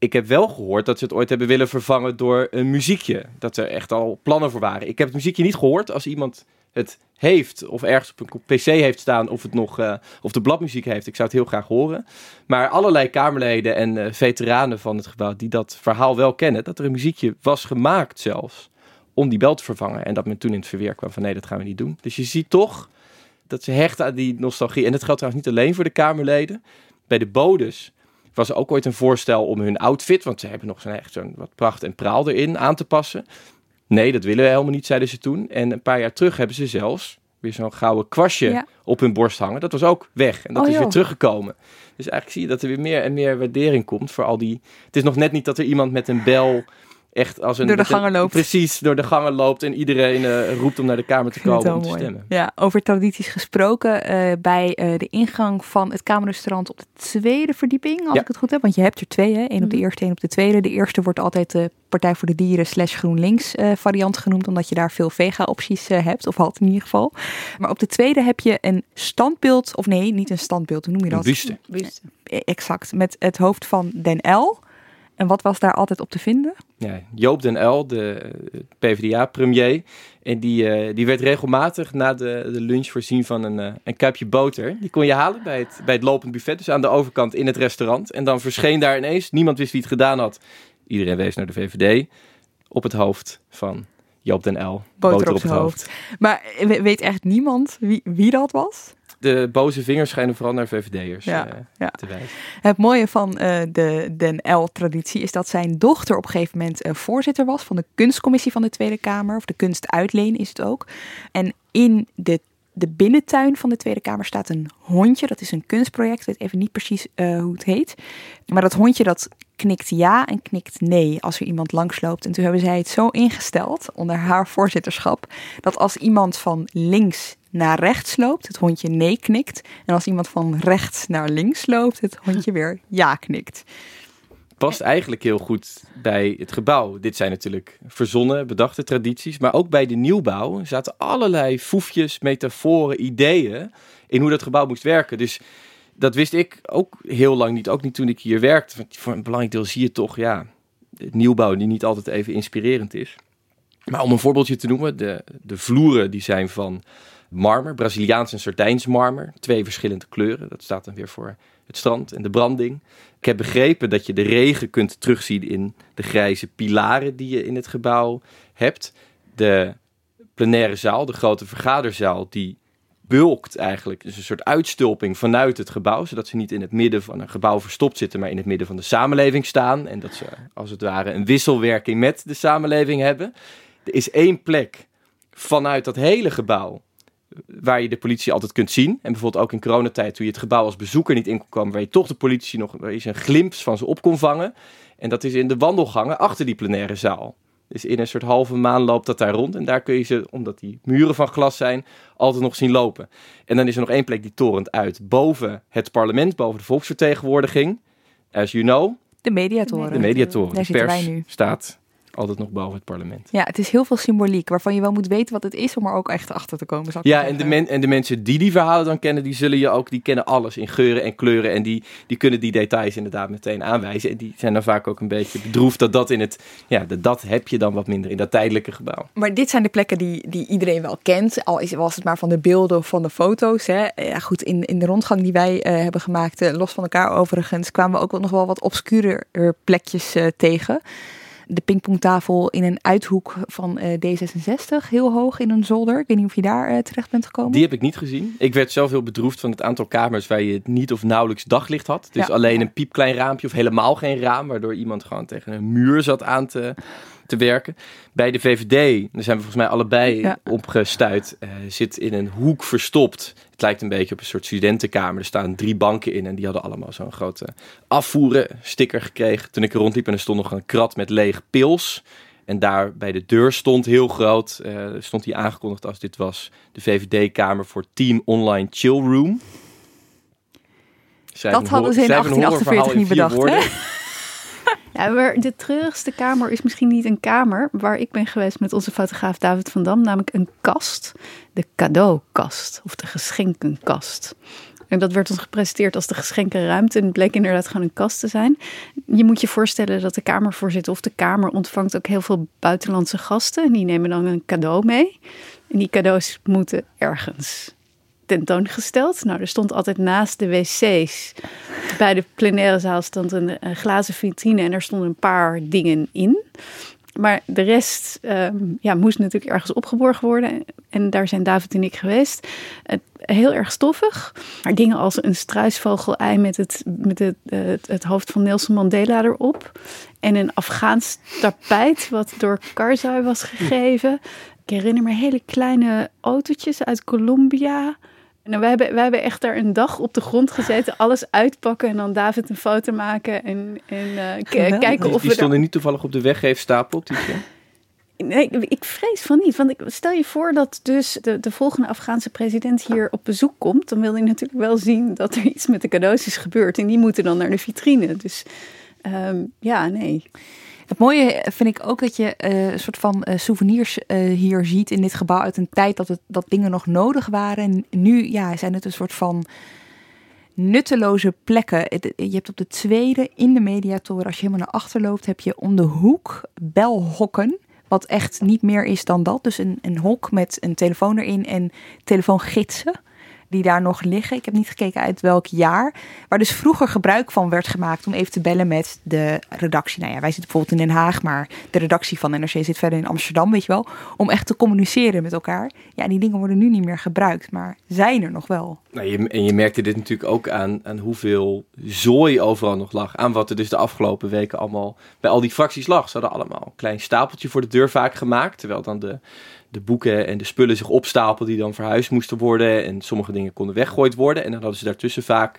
ik heb wel gehoord dat ze het ooit hebben willen vervangen door een muziekje. Dat er echt al plannen voor waren. Ik heb het muziekje niet gehoord. Als iemand het heeft of ergens op een pc heeft staan of het nog uh, of de bladmuziek heeft, ik zou het heel graag horen. Maar allerlei Kamerleden en uh, veteranen van het gebouw die dat verhaal wel kennen, dat er een muziekje was gemaakt zelfs om die bel te vervangen. En dat men toen in het verweer kwam van nee, dat gaan we niet doen. Dus je ziet toch dat ze hechten aan die nostalgie. En dat geldt trouwens niet alleen voor de Kamerleden. Bij de bodes was ook ooit een voorstel om hun outfit, want ze hebben nog zo'n echt zo'n wat pracht en praal erin, aan te passen. Nee, dat willen we helemaal niet, zeiden ze toen. En een paar jaar terug hebben ze zelfs weer zo'n gouden kwastje op hun borst hangen. Dat was ook weg en dat oh, is joh. weer teruggekomen. Dus eigenlijk zie je dat er weer meer en meer waardering komt voor al die... Het is nog net niet dat er iemand met een bel echt als een... Door de een- gangen loopt. Precies, door de gangen loopt en iedereen eh, roept om naar de Kamer te komen om te mooi. stemmen. Ja, over tradities gesproken. eh, bij eh, de ingang van het Kamerrestaurant op de tweede verdieping, als Ja. ik het goed heb. Want je hebt er twee, hè? Eén op de Mhm. eerste, één op de tweede. De eerste wordt altijd de Partij voor de Dieren slash GroenLinks eh, variant genoemd. Omdat je daar veel vega-opties eh, hebt. Of had in ieder geval. Maar op de tweede heb je een standbeeld. Of nee, niet een standbeeld. Hoe noem je Een dat? buste. Buste. Exact. Met het hoofd van Den L. En wat was daar altijd op te vinden? Ja, Joop den L, de PvdA-premier. En die, eh, die werd regelmatig na de, de lunch voorzien van een, eh, een kuipje boter. Die kon je halen bij het, bij het lopend buffet, dus aan de overkant in het restaurant. En dan verscheen daar ineens, niemand wist wie het gedaan had. Iedereen wees naar de VVD. Op het hoofd van Joop den L. Boter op zijn hoofd. Maar eh, we- weet echt niemand wie, wie dat was? De boze vingers schijnen vooral naar VVD'ers Ja, eh, ja. te wijzen. Het mooie van eh, de Den L-traditie is dat zijn dochter op een gegeven moment eh, voorzitter was van de kunstcommissie van de Tweede Kamer. Of de kunstuitleen is het ook. En in de, de binnentuin van de Tweede Kamer staat een hondje. Dat is een kunstproject. Ik weet even niet precies eh, hoe het heet. Maar dat hondje dat knikt ja en knikt nee als er iemand langsloopt. En toen hebben zij het zo ingesteld onder haar voorzitterschap. Dat als iemand van links naar rechts loopt, het hondje nee knikt. En als iemand van rechts naar links loopt, het hondje weer ja knikt. Past eigenlijk heel goed bij het gebouw. Dit zijn natuurlijk verzonnen, bedachte tradities. Maar ook bij de nieuwbouw zaten allerlei foefjes, metaforen, ideeën in hoe dat gebouw moest werken. Dus dat wist ik ook heel lang niet. Ook niet toen ik hier werkte. Want voor een belangrijk deel zie je toch, ja, nieuwbouw die niet altijd even inspirerend is. Maar om een voorbeeldje te noemen, de, de vloeren die zijn van marmer, Braziliaans en Sardijns marmer. Twee verschillende kleuren. Dat staat dan weer voor het strand en de branding. Ik heb begrepen dat je de regen kunt terugzien in de grijze pilaren die je in het gebouw hebt. De plenaire zaal, de grote vergaderzaal, die bulkt eigenlijk. Dus een soort uitstulping vanuit het gebouw, zodat ze niet in het midden van een gebouw verstopt zitten, maar in het midden van de samenleving staan. En dat ze als het ware een wisselwerking met de samenleving hebben. Er is één plek vanuit dat hele gebouw waar je de politie altijd kunt zien. En bijvoorbeeld ook in coronatijd, toen je het gebouw als bezoeker niet in kon komen, waar je toch de politie nog je een glimp van ze op kon vangen. En dat is in de wandelgangen achter die plenaire zaal. Dus in een soort halve maan loopt dat daar rond. En daar kun je ze, omdat die muren van glas zijn, altijd nog zien lopen. En dan is er nog één plek die torent uit boven het parlement, boven de volksvertegenwoordiging. As you know, De mediatoren. de mediatoren. Daar De pers wij nu. staat altijd nog boven het parlement. Ja, het is heel veel symboliek waarvan je wel moet weten wat het is om er ook echt achter te komen. ik Ja, en de, men, en de mensen die die verhalen dan kennen, die zullen je ook, die kennen alles in geuren en kleuren. En die, die kunnen die details inderdaad meteen aanwijzen. En die zijn dan vaak ook een beetje bedroefd dat dat in het, ja, dat, dat heb je dan wat minder in dat tijdelijke gebouw. Maar dit zijn de plekken die, die iedereen wel kent. Al is, was het maar van de beelden of van de foto's. Hè. Ja, goed, in, in de rondgang die wij eh, hebben gemaakt, eh, los van elkaar overigens, kwamen we ook nog wel wat obscurer plekjes eh, tegen. De pingpongtafel in een uithoek van eh, D66, heel hoog in een zolder. Ik weet niet of je daar eh, terecht bent gekomen. Die heb ik niet gezien. Ik werd zelf heel bedroefd van het aantal kamers waar je niet of nauwelijks daglicht had. Dus Ja. alleen een piepklein raampje of helemaal geen raam, waardoor iemand gewoon tegen een muur zat aan te, te werken. Bij de VVD, daar zijn we volgens mij allebei Ja. opgestuurd, eh, zit in een hoek verstopt. Het lijkt een beetje op een soort studentenkamer. Er staan drie banken in en die hadden allemaal zo'n grote afvoeren sticker gekregen. Toen ik er rondliep en er stond nog een krat met leeg pils. En daar bij de deur stond heel groot, eh, stond hij aangekondigd als dit was de VVD-kamer voor Team Online Chill Room. Schrijf Dat hadden ze in schrijf een 1848 horrorverhaal in niet bedacht, hè? De treurigste kamer is misschien niet een kamer waar ik ben geweest met onze fotograaf David van Dam, namelijk een kast. De cadeaukast of de geschenkenkast. En dat werd ons gepresenteerd als de geschenkenruimte. En het bleek inderdaad gewoon een kast te zijn. Je moet je voorstellen dat de kamervoorzitter of de kamer ontvangt ook heel veel buitenlandse gasten. En die nemen dan een cadeau mee. En die cadeaus moeten ergens tentoongesteld. Nou, er stond altijd naast de wc's bij de plenaire zaal stond een, glazen vitrine en er stonden een paar dingen in. Maar de rest ehm, ja, moest natuurlijk ergens opgeborgen worden. En daar zijn David en ik geweest. Heel erg stoffig. Maar dingen als een struisvogel-ei met, het, met het, eh, het, het hoofd van Nelson Mandela erop. En een Afghaans tapijt wat door Karzai was gegeven. Ik herinner me hele kleine autootjes uit Colombia. Nou, we, hebben, we hebben echt daar een dag op de grond gezeten, alles uitpakken en dan David een foto maken en, en uh, kijken of die, die stonden niet toevallig op de weggeefstapel, Tietje? Nee, ik vrees van niet. Want ik, stel je voor dat dus de, de volgende Afghaanse president hier op bezoek komt. Dan wil hij natuurlijk wel zien dat er iets met de cadeaus is gebeurd. En die moeten dan naar de vitrine. Dus um, ja, nee. Het mooie vind ik ook dat je uh, een soort van uh, souvenirs hier ziet in dit gebouw uit een tijd dat, het, dat dingen nog nodig waren. En nu ja, zijn het een soort van nutteloze plekken. Je hebt op de tweede in de mediatoren, als je helemaal naar achter loopt, heb je om de hoek belhokken. Wat echt niet meer is dan dat. Dus een, een hok met een telefoon erin en telefoongidsen die daar nog liggen. Ik heb niet gekeken uit welk jaar. Waar dus vroeger gebruik van werd gemaakt om even te bellen met de redactie. Nou ja, wij zitten bijvoorbeeld in Den Haag, maar de redactie van NRC zit verder in Amsterdam, weet je wel. Om echt te communiceren met elkaar. Ja, die dingen worden nu niet meer gebruikt, maar zijn er nog wel. Nou, je, en je merkte dit natuurlijk ook aan, aan hoeveel zooi overal nog lag. Aan wat er dus de afgelopen weken allemaal bij al die fracties lag. Ze hadden allemaal een klein stapeltje voor de deur vaak gemaakt. Terwijl dan de de boeken en de spullen zich opstapelden die dan verhuisd moesten worden. En sommige dingen konden weggegooid worden. En dan hadden ze daartussen vaak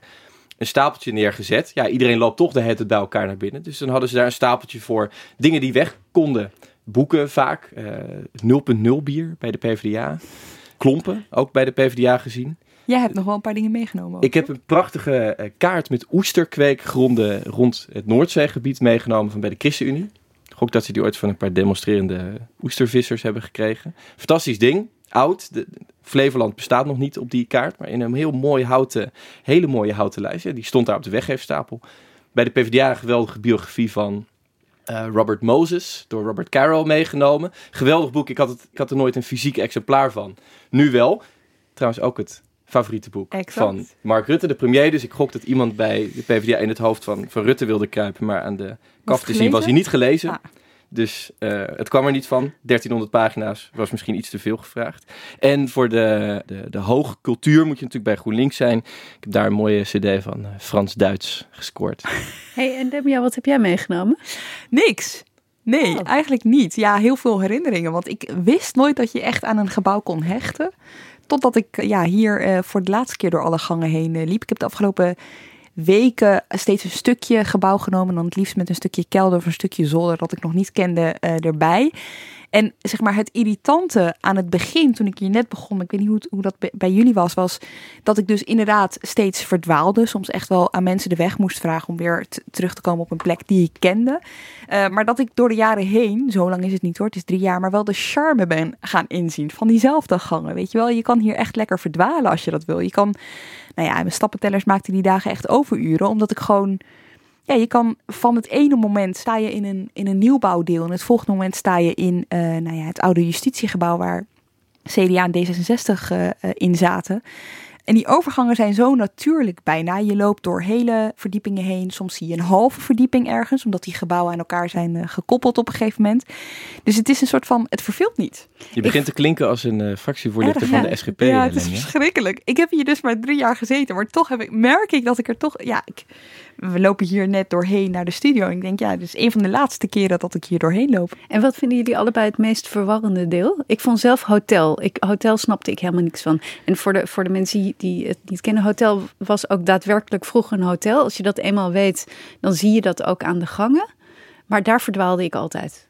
een stapeltje neergezet. Ja, iedereen loopt toch de het bij elkaar naar binnen. Dus dan hadden ze daar een stapeltje voor dingen die weg konden. Boeken vaak, uh, eh, 0.0 bier bij de PvdA. Klompen, ook bij de PvdA gezien. Jij hebt nog wel een paar dingen meegenomen. Ik heb een prachtige eh, kaart met oesterkweekgronden rond het Noordzeegebied meegenomen van bij de ChristenUnie. Ook dat ze die ooit van een paar demonstrerende oestervissers hebben gekregen. Fantastisch ding. Oud. De, Flevoland bestaat nog niet op die kaart. Maar in een heel mooi houten, hele mooie houten lijstje. Die stond daar op de weggeefstapel. Bij de PvdA een geweldige biografie van uh, Robert Moses. Door Robert Carroll meegenomen. Geweldig boek. Ik had, het, ik had er nooit een fysiek exemplaar van. Nu wel. Trouwens ook het favoriete boek van Mark Rutte, de premier. Dus ik gok dat iemand bij de PvdA in het hoofd van, van Rutte wilde kruipen. Maar aan de kaf te zien was hij niet gelezen. Ah. Dus uh, het kwam er niet van. 1300 pagina's was misschien iets te veel gevraagd. En voor de, de, de hoge cultuur moet je natuurlijk bij GroenLinks zijn. Ik heb daar een mooie cd van uh, Frans-Duits gescoord. hey, en Debia, wat heb jij meegenomen? Niks. Nee, oh. eigenlijk niet. Ja, heel veel herinneringen. Want ik wist nooit dat je echt aan een gebouw kon hechten. Totdat ik ja, hier uh, voor de laatste keer door alle gangen heen uh, liep. Ik heb de afgelopen weken steeds een stukje gebouw genomen. Dan het liefst met een stukje kelder of een stukje zolder dat ik nog niet kende uh, erbij. En zeg maar het irritante aan het begin, toen ik hier net begon, ik weet niet hoe, hoe dat bij jullie was, was dat ik dus inderdaad steeds verdwaalde. Soms echt wel aan mensen de weg moest vragen om weer terug te komen op een plek die ik kende. Uh, maar dat ik door de jaren heen, zo lang is het niet hoor, het is drie jaar, maar wel de charme ben gaan inzien van diezelfde gangen. Weet je wel, je kan hier echt lekker verdwalen als je dat wil. Je kan, nou ja, mijn stappentellers maakten die dagen echt overuren, omdat ik gewoon ja, je kan van het ene moment sta je in een, in een nieuwbouwdeel. En het volgende moment sta je in uh, nou ja, het oude justitiegebouw waar CDA en D66 uh, in zaten. En die overgangen zijn zo natuurlijk bijna. Je loopt door hele verdiepingen heen. Soms zie je een halve verdieping ergens, omdat die gebouwen aan elkaar zijn gekoppeld op een gegeven moment. Dus het is een soort van, het verveelt niet. Je begint te klinken als een uh, van de SGP. Ja, het is verschrikkelijk. Ik heb hier dus maar drie jaar gezeten, maar toch heb ik, merk ik dat ik er toch, ja, ik, we lopen hier net doorheen naar de studio. Ik denk, ja, dit is een van de laatste keren dat ik hier doorheen loop. En wat vinden jullie allebei het meest verwarrende deel? Ik vond zelf hotel. Ik, hotel snapte ik helemaal niks van. En voor de, voor de mensen die het niet kennen, hotel was ook daadwerkelijk vroeger een hotel. Als je dat eenmaal weet, dan zie je dat ook aan de gangen. Maar daar verdwaalde ik altijd.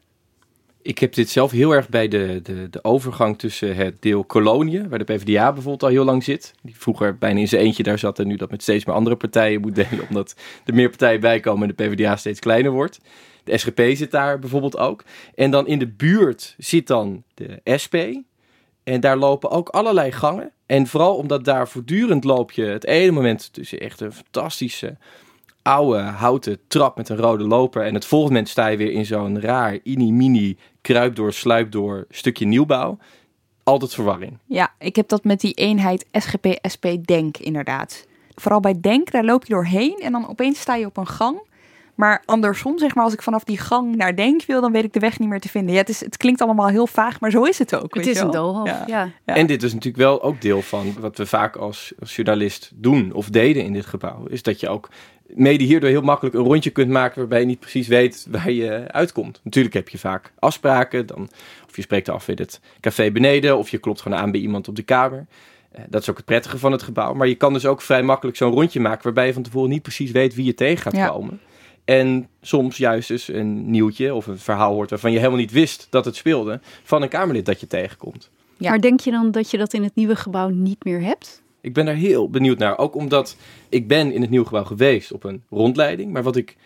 Ik heb dit zelf heel erg bij de, de, de overgang tussen het deel Koloniën, waar de PvdA bijvoorbeeld al heel lang zit. Die vroeger bijna in zijn eentje daar zat en nu dat met steeds meer andere partijen moet delen, omdat er meer partijen bij komen en de PvdA steeds kleiner wordt. De SGP zit daar bijvoorbeeld ook. En dan in de buurt zit dan de SP. En daar lopen ook allerlei gangen. En vooral omdat daar voortdurend loop je het ene moment tussen echt een fantastische oude houten trap met een rode loper. En het volgende moment sta je weer in zo'n raar, ini-mini, kruip door, sluip door stukje nieuwbouw. Altijd verwarring. Ja, ik heb dat met die eenheid SGP-SP Denk inderdaad. Vooral bij Denk, daar loop je doorheen en dan opeens sta je op een gang. Maar andersom, zeg maar, als ik vanaf die gang naar Denk wil, dan weet ik de weg niet meer te vinden. Ja, het, is, het klinkt allemaal heel vaag, maar zo is het ook. Het is een doolhof, ja. Ja. En dit is natuurlijk wel ook deel van wat we vaak als, als journalist doen of deden in dit gebouw. Is dat je ook mede hierdoor heel makkelijk een rondje kunt maken waarbij je niet precies weet waar je uitkomt. Natuurlijk heb je vaak afspraken, dan, of je spreekt af in het café beneden, of je klopt gewoon aan bij iemand op de kamer. Eh, dat is ook het prettige van het gebouw. Maar je kan dus ook vrij makkelijk zo'n rondje maken waarbij je van tevoren niet precies weet wie je tegen gaat Ja. komen. En soms juist dus een nieuwtje of een verhaal hoort waarvan je helemaal niet wist dat het speelde van een Kamerlid dat je tegenkomt. Ja. Maar denk je dan dat je dat in het nieuwe gebouw niet meer hebt? Ik ben daar heel benieuwd naar. Ook omdat ik ben in het nieuwe gebouw geweest op een rondleiding. Maar wat ik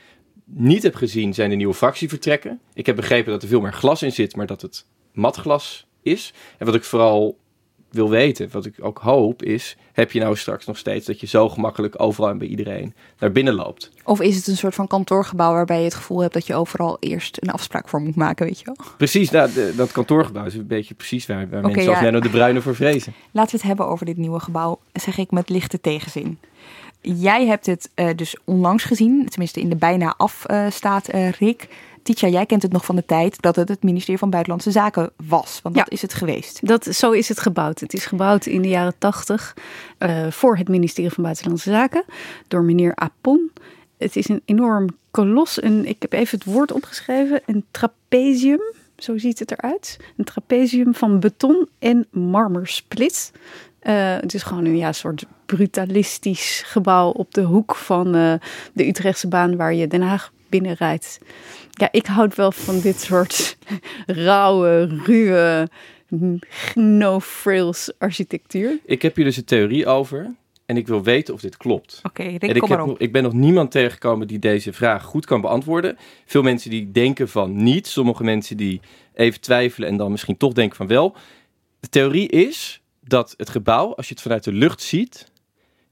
niet heb gezien zijn de nieuwe fractievertrekken. Ik heb begrepen dat er veel meer glas in zit, maar dat het matglas is. En wat ik vooral wil weten, wat ik ook hoop, is... heb je nou straks nog steeds dat je zo gemakkelijk overal en bij iedereen naar binnen loopt? Of is het een soort van kantoorgebouw waarbij je het gevoel hebt dat je overal eerst een afspraak voor moet maken, weet je wel? Precies, nou, de- dat kantoorgebouw is een beetje precies waar, waar Oké, mensen als ja. Menno de Bruyne voor vrezen. Laten we het hebben over dit nieuwe gebouw, zeg ik met lichte tegenzin. Jij hebt het eh, dus onlangs gezien, tenminste in de bijna af eh, staat, eh, Rick. Tietja, jij kent het nog van de tijd dat het het ministerie van Buitenlandse Zaken was. Want dat Ja. is het geweest. Dat, zo is het gebouwd. Het is gebouwd in de jaren tachtig voor het ministerie van Buitenlandse Zaken door meneer Apon. Het is een enorm kolos. Een, ik heb even het woord opgeschreven. Een trapezium, zo ziet het eruit. Een trapezium van beton en marmersplit. Eh, het is gewoon een ja, soort brutalistisch gebouw op de hoek van eh, de Utrechtse baan waar je Den Haag binnenrijdt. Ja, ik houd wel van dit soort rauwe, ruwe, no frills architectuur. Ik heb hier dus een theorie over en ik wil weten of dit klopt. Oké, Rick, En ik, kom heb maar op. nog, ik ben nog niemand tegengekomen die deze vraag goed kan beantwoorden. Veel mensen die denken van niet. Sommige mensen die even twijfelen en dan misschien toch denken van wel. De theorie is dat het gebouw, als je het vanuit de lucht ziet,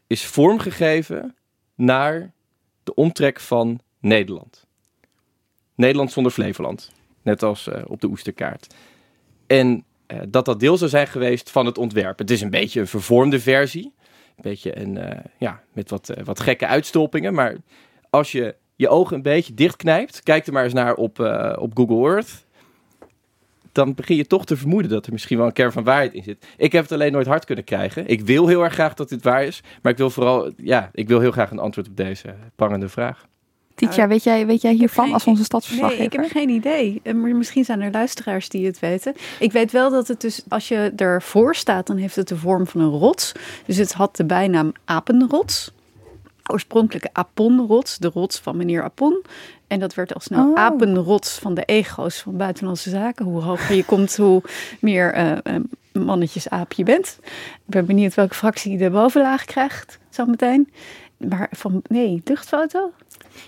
is vormgegeven naar de omtrek van Nederland. Nederland zonder Flevoland. Net als eh, op de Oesterkaart. En eh, dat dat deel zou zijn geweest van het ontwerp. Het is een beetje een vervormde versie. Een beetje een, eh, ja, met wat, wat gekke uitstulpingen. Maar als je je ogen een beetje dichtknijpt, kijk er maar eens naar op, op Google Earth. Dan begin je toch te vermoeden dat er misschien wel een kern van waarheid in zit. Ik heb het alleen nooit hard kunnen krijgen. Ik wil heel erg graag dat dit waar is. Maar ik wil vooral, ja, ik wil heel graag een antwoord op deze prangende vraag. Tietja, weet jij, weet jij hiervan als onze Nee, stadsverslaggever? ik heb geen idee. Eh, Maar misschien zijn er luisteraars die het weten. Ik weet wel dat het dus, als je ervoor staat, dan heeft het de vorm van een rots. Dus het had de bijnaam apenrots. Oorspronkelijke Aponrots, de rots van meneer Apon. En dat werd al snel Oh. apenrots van de ego's van buitenlandse zaken. Hoe hoger je komt, hoe meer eh, eh, mannetjes aap je bent. Ik ben benieuwd welke fractie de bovenlaag krijgt, zo meteen. Maar van, nee, luchtfoto?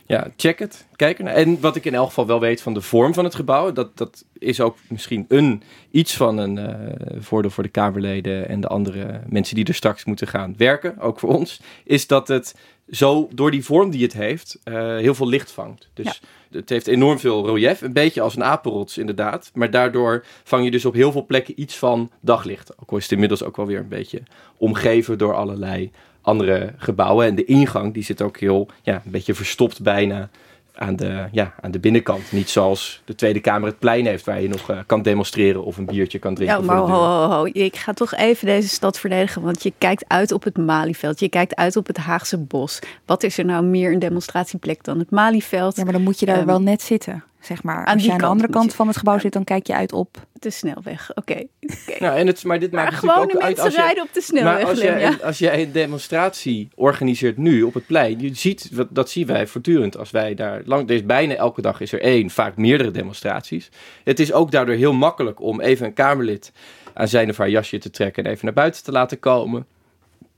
Ja, check het. Kijk ernaar. En wat ik in elk geval wel weet van de vorm van het gebouw, dat, dat is ook misschien een iets van een eh, voordeel voor de Kamerleden en de andere mensen die er straks moeten gaan werken, ook voor ons, is dat het zo door die vorm die het heeft, eh, heel veel licht vangt. Dus het heeft enorm veel relief, een beetje als een apenrots inderdaad, maar daardoor vang je dus op heel veel plekken iets van daglicht. Ook al is het inmiddels ook wel weer een beetje omgeven door allerlei andere gebouwen. En de ingang die zit ook heel, ja, een beetje verstopt bijna aan de, ja, aan de binnenkant. Niet zoals de Tweede Kamer het plein heeft, waar je nog eh, kan demonstreren of een biertje kan drinken. Ja, maar ho, ho, ho. Ik ga toch even deze stad verdedigen. Want je kijkt uit op het Malieveld. Je kijkt uit op het Haagse bos. Wat is er nou meer een demonstratieplek dan het Malieveld? Ja, maar dan moet je daar Ehm, wel net zitten, zeg maar. aan Als die je aan de andere kant je- van het gebouw ja. zit, dan kijk je uit op... De snelweg. Oké. oké. Nou, en het, maar dit Maar maakt natuurlijk ook uit mensen als je, rijden op de maar snelweg, als Lem, jij, ja. als jij een demonstratie organiseert nu op het plein, je ziet, wat- dat zien wij voortdurend als wij daar lang, er is bijna elke dag is er één, vaak meerdere demonstraties. Het is ook daardoor heel makkelijk om even een Kamerlid aan zijn of haar jasje te trekken en even naar buiten te laten komen.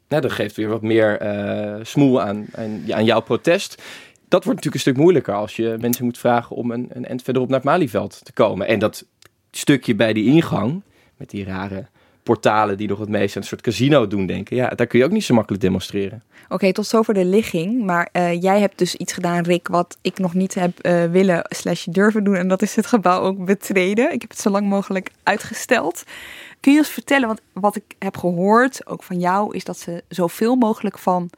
Nou, dat geeft weer wat meer eh smoel aan, aan, aan jouw protest. Dat wordt natuurlijk een stuk moeilijker als je mensen moet vragen om een, een end verderop naar het Malieveld te komen. En dat stukje bij die ingang, met die rare portalen die nog het meest een soort casino doen denken. Ja, daar kun je ook niet zo makkelijk demonstreren. Oké, tot zover de ligging. Maar eh, jij hebt dus iets gedaan, Rick, wat ik nog niet heb eh, willen slash durven doen. En dat is het gebouw ook betreden. Ik heb het zo lang mogelijk uitgesteld. Kun je ons vertellen, want wat ik heb gehoord, ook van jou, is dat ze zoveel mogelijk van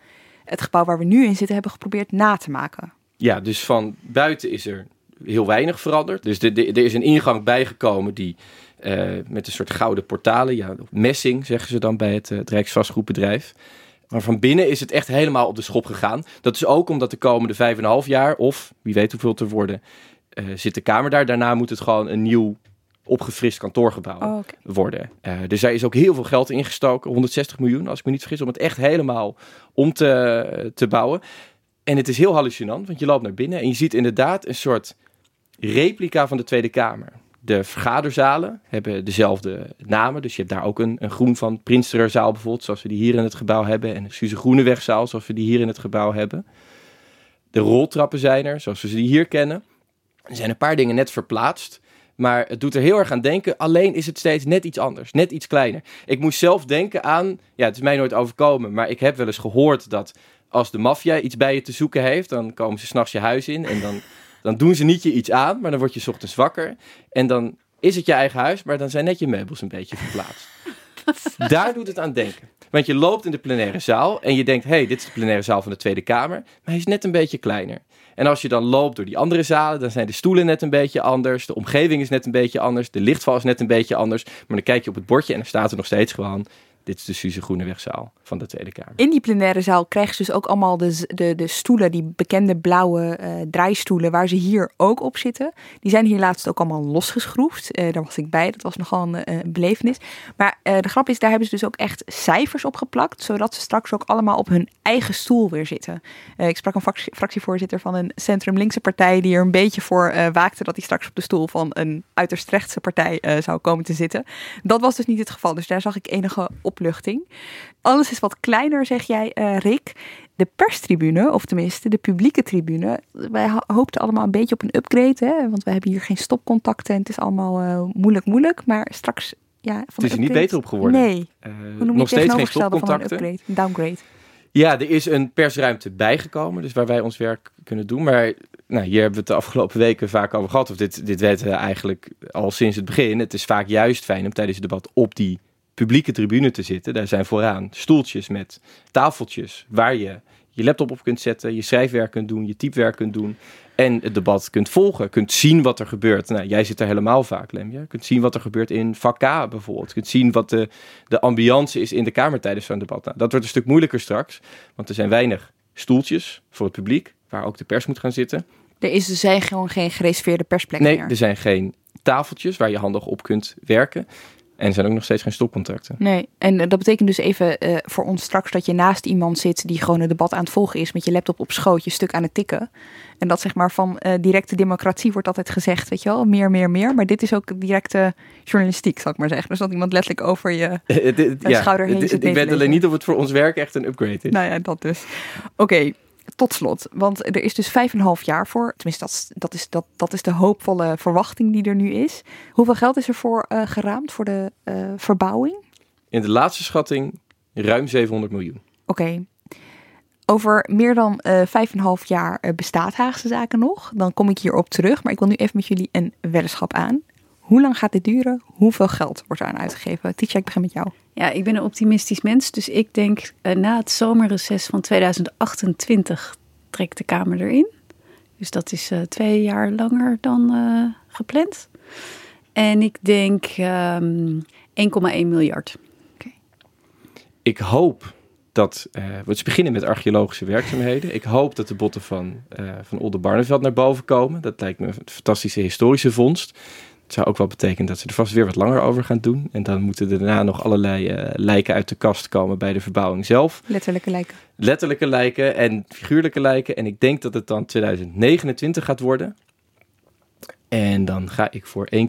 het gebouw waar we nu in zitten hebben geprobeerd na te maken. Ja, dus van buiten is er heel weinig veranderd. Dus de, de- er is een ingang bijgekomen die eh, met een soort gouden portalen, ja, messing zeggen ze dan bij het, het Rijksvastgoedbedrijf. Maar van binnen is het echt helemaal op de schop gegaan. Dat is ook omdat de komende vijf en een half jaar, of wie weet hoeveel te worden, eh, zit de Kamer daar. Daarna moet het gewoon een nieuw opgefrist kantoorgebouw Oh, worden. Eh, dus daar is ook heel veel geld ingestoken, 160 miljoen als ik me niet vergis, om het echt helemaal om te, te bouwen. En het is heel hallucinant, want je loopt naar binnen en je ziet inderdaad een soort replica van de Tweede Kamer. De vergaderzalen hebben dezelfde namen. Dus je hebt daar ook een, een groen van Prinsterzaal bijvoorbeeld, zoals we die hier in het gebouw hebben. En een Suze Groenewegzaal, zoals we die hier in het gebouw hebben. De roltrappen zijn er, zoals we ze die hier kennen. Er zijn een paar dingen net verplaatst. Maar het doet er heel erg aan denken. Alleen is het steeds net iets anders. Net iets kleiner. Ik moest zelf denken aan. Ja, het is mij nooit overkomen. Maar ik heb wel eens gehoord dat. Als de maffia iets bij je te zoeken heeft. dan komen ze s'nachts je huis in. En dan, dan doen ze niet je iets aan. Maar dan word je ochtends wakker. En dan is het je eigen huis. Maar dan zijn net je meubels een beetje verplaatst. Daar doet het aan denken. Want je loopt in de plenaire zaal. en je denkt: hé, hey, dit is de plenaire zaal van de Tweede Kamer. Maar hij is net een beetje kleiner. En als je dan loopt door die andere zalen, dan zijn de stoelen net een beetje anders. De omgeving is net een beetje anders. De lichtval is net een beetje anders. Maar dan kijk je op het bordje en dan staat er nog steeds gewoon... Dit is de Suze Groenewegzaal van de Tweede Kamer. In die plenaire zaal krijgen ze dus ook allemaal de, de, de stoelen, die bekende blauwe eh, draaistoelen, waar ze hier ook op zitten. Die zijn hier laatst ook allemaal losgeschroefd. Eh, daar was ik bij, dat was nogal een eh, belevenis. Maar de grap is, daar hebben ze dus ook echt cijfers op geplakt, zodat ze straks ook allemaal op hun eigen stoel weer zitten. Ik sprak een fractie- fractievoorzitter van een centrum-linkse partij die er een beetje voor waakte dat hij straks op de stoel van een uiterst rechtse partij zou komen te zitten. Dat was dus niet het geval, dus daar zag ik enige opluchting. Alles is wat kleiner, zeg jij, eh, Rick. De perstribune, of tenminste de publieke tribune. Wij ho- hoopten allemaal een beetje op een upgrade, hè? want we hebben hier geen stopcontacten en het is allemaal eh, moeilijk, moeilijk. Maar straks, ja, van Het is er niet beter op geworden. Nee, je nog steeds geen tegenovergestelde van een stopcontacten. upgrade? Een downgrade. Ja, er is een persruimte bijgekomen, dus waar wij ons werk kunnen doen. Maar nou, hier hebben we het de afgelopen weken vaak over gehad. Of dit, dit weten we eigenlijk al sinds het begin. Het is vaak juist fijn om tijdens het debat op die publieke tribune te zitten. Daar zijn vooraan stoeltjes met tafeltjes waar je je laptop op kunt zetten, je schrijfwerk kunt doen, je typewerk kunt doen. En het debat kunt volgen, kunt zien wat er gebeurt. Nou, jij zit er helemaal vaak, Lem. Je kunt zien wat er gebeurt in vak K bijvoorbeeld. Je kunt zien wat de, de ambiance is in de Kamer tijdens zo'n debat. Nou, dat wordt een stuk moeilijker straks, want er zijn weinig stoeltjes voor het publiek, waar ook de pers moet gaan zitten. Er is, er zijn gewoon geen gereserveerde persplekken Nee, meer. er zijn geen tafeltjes waar je handig op kunt werken. En er zijn ook nog steeds geen stopcontacten. Nee, en eh, dat betekent dus even eh, voor ons straks dat je naast iemand zit die gewoon een debat aan het volgen is met je laptop op schoot, je stuk aan het tikken. En dat zeg maar van eh, directe democratie wordt altijd gezegd, weet je wel, meer, meer, meer. Maar dit is ook directe journalistiek, zal ik maar zeggen. Dus dat iemand letterlijk over je, schouder heen zit ik weet alleen niet of het voor ons werk echt een upgrade is. nou ja, dat dus. Oké. Tot slot, want er is dus vijf en een half jaar voor. Tenminste, dat, is- dat, is, dat, dat is de hoopvolle verwachting die er nu is. Hoeveel geld is er voor eh, geraamd voor de eh, verbouwing? In de laatste schatting ruim 700 miljoen. Oké. Over meer dan eh, vijf en een half jaar bestaat Haagse Zaken nog. Dan kom ik hierop terug. Maar ik wil nu even met jullie een weddenschap aan. Hoe lang gaat dit duren? Hoeveel geld wordt er aan uitgegeven? Tietje, ik begin met jou. Ja, ik ben een optimistisch mens, dus ik denk eh, na het zomerreces van 2028 trekt de Kamer erin. Dus dat is eh, twee jaar langer dan eh, gepland. En ik denk ehm 1,1 miljard. Ik hoop dat eh, we beginnen met archeologische werkzaamheden. Ik hoop dat de botten van, eh van Oldenbarneveld naar boven komen. Dat lijkt me een fantastische historische vondst. Het zou ook wel betekenen dat ze er vast weer wat langer over gaan doen. En dan moeten er daarna nog allerlei eh, lijken uit de kast komen bij de verbouwing zelf. Letterlijke lijken. Letterlijke lijken en figuurlijke lijken. En ik denk dat het dan 2029 gaat worden. En dan ga ik voor 1,2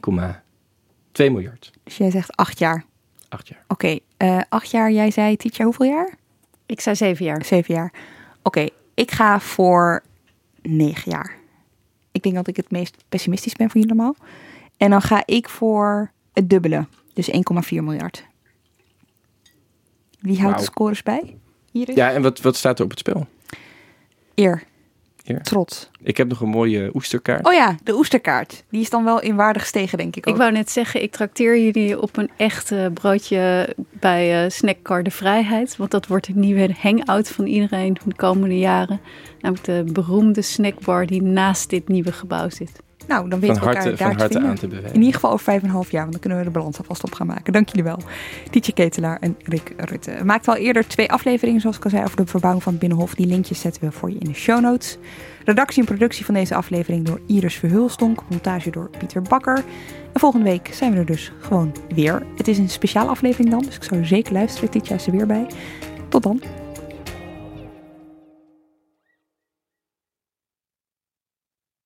miljard. Dus jij zegt acht jaar. Acht jaar. Oké, eh, acht jaar. Jij zei, Tietje, hoeveel jaar? Ik zei zeven jaar. Zeven jaar. Oké, ik ga voor negen jaar. Ik denk dat ik het meest pessimistisch ben van jullie allemaal. En dan ga ik voor het dubbele. Dus 1,4 miljard. Wie houdt de scores bij? Iris? Ja, en wat, wat staat er op het spel? Eer. Eer. Trots. Ik heb nog een mooie oesterkaart. Oh ja, de oesterkaart. Die is dan wel in waarde gestegen, denk ik ook. Ik wou net zeggen, ik trakteer jullie op een echt broodje bij eh Snackcar de Vrijheid. Want dat wordt een nieuwe hangout van iedereen de komende jaren. Namelijk de beroemde snackbar die naast dit nieuwe gebouw zit. Nou, dan weten van we elkaar harte, daar van harte aan te bevelen. In ieder geval over vijf en een half jaar, want dan kunnen we de balans alvast op gaan maken. Dank jullie wel. Tietje Ketelaar en Rick Rutte. We maakten al eerder twee afleveringen, zoals ik al zei, over de verbouwing van het Binnenhof. Die linkjes zetten we voor je in de show notes. Redactie en productie van deze aflevering door Iris Verhulstonk. Montage door Pieter Bakker. En volgende week zijn we er dus gewoon weer. Het is een speciale aflevering dan, dus ik zou zeker luisteren. Tietje is er weer bij. Tot dan.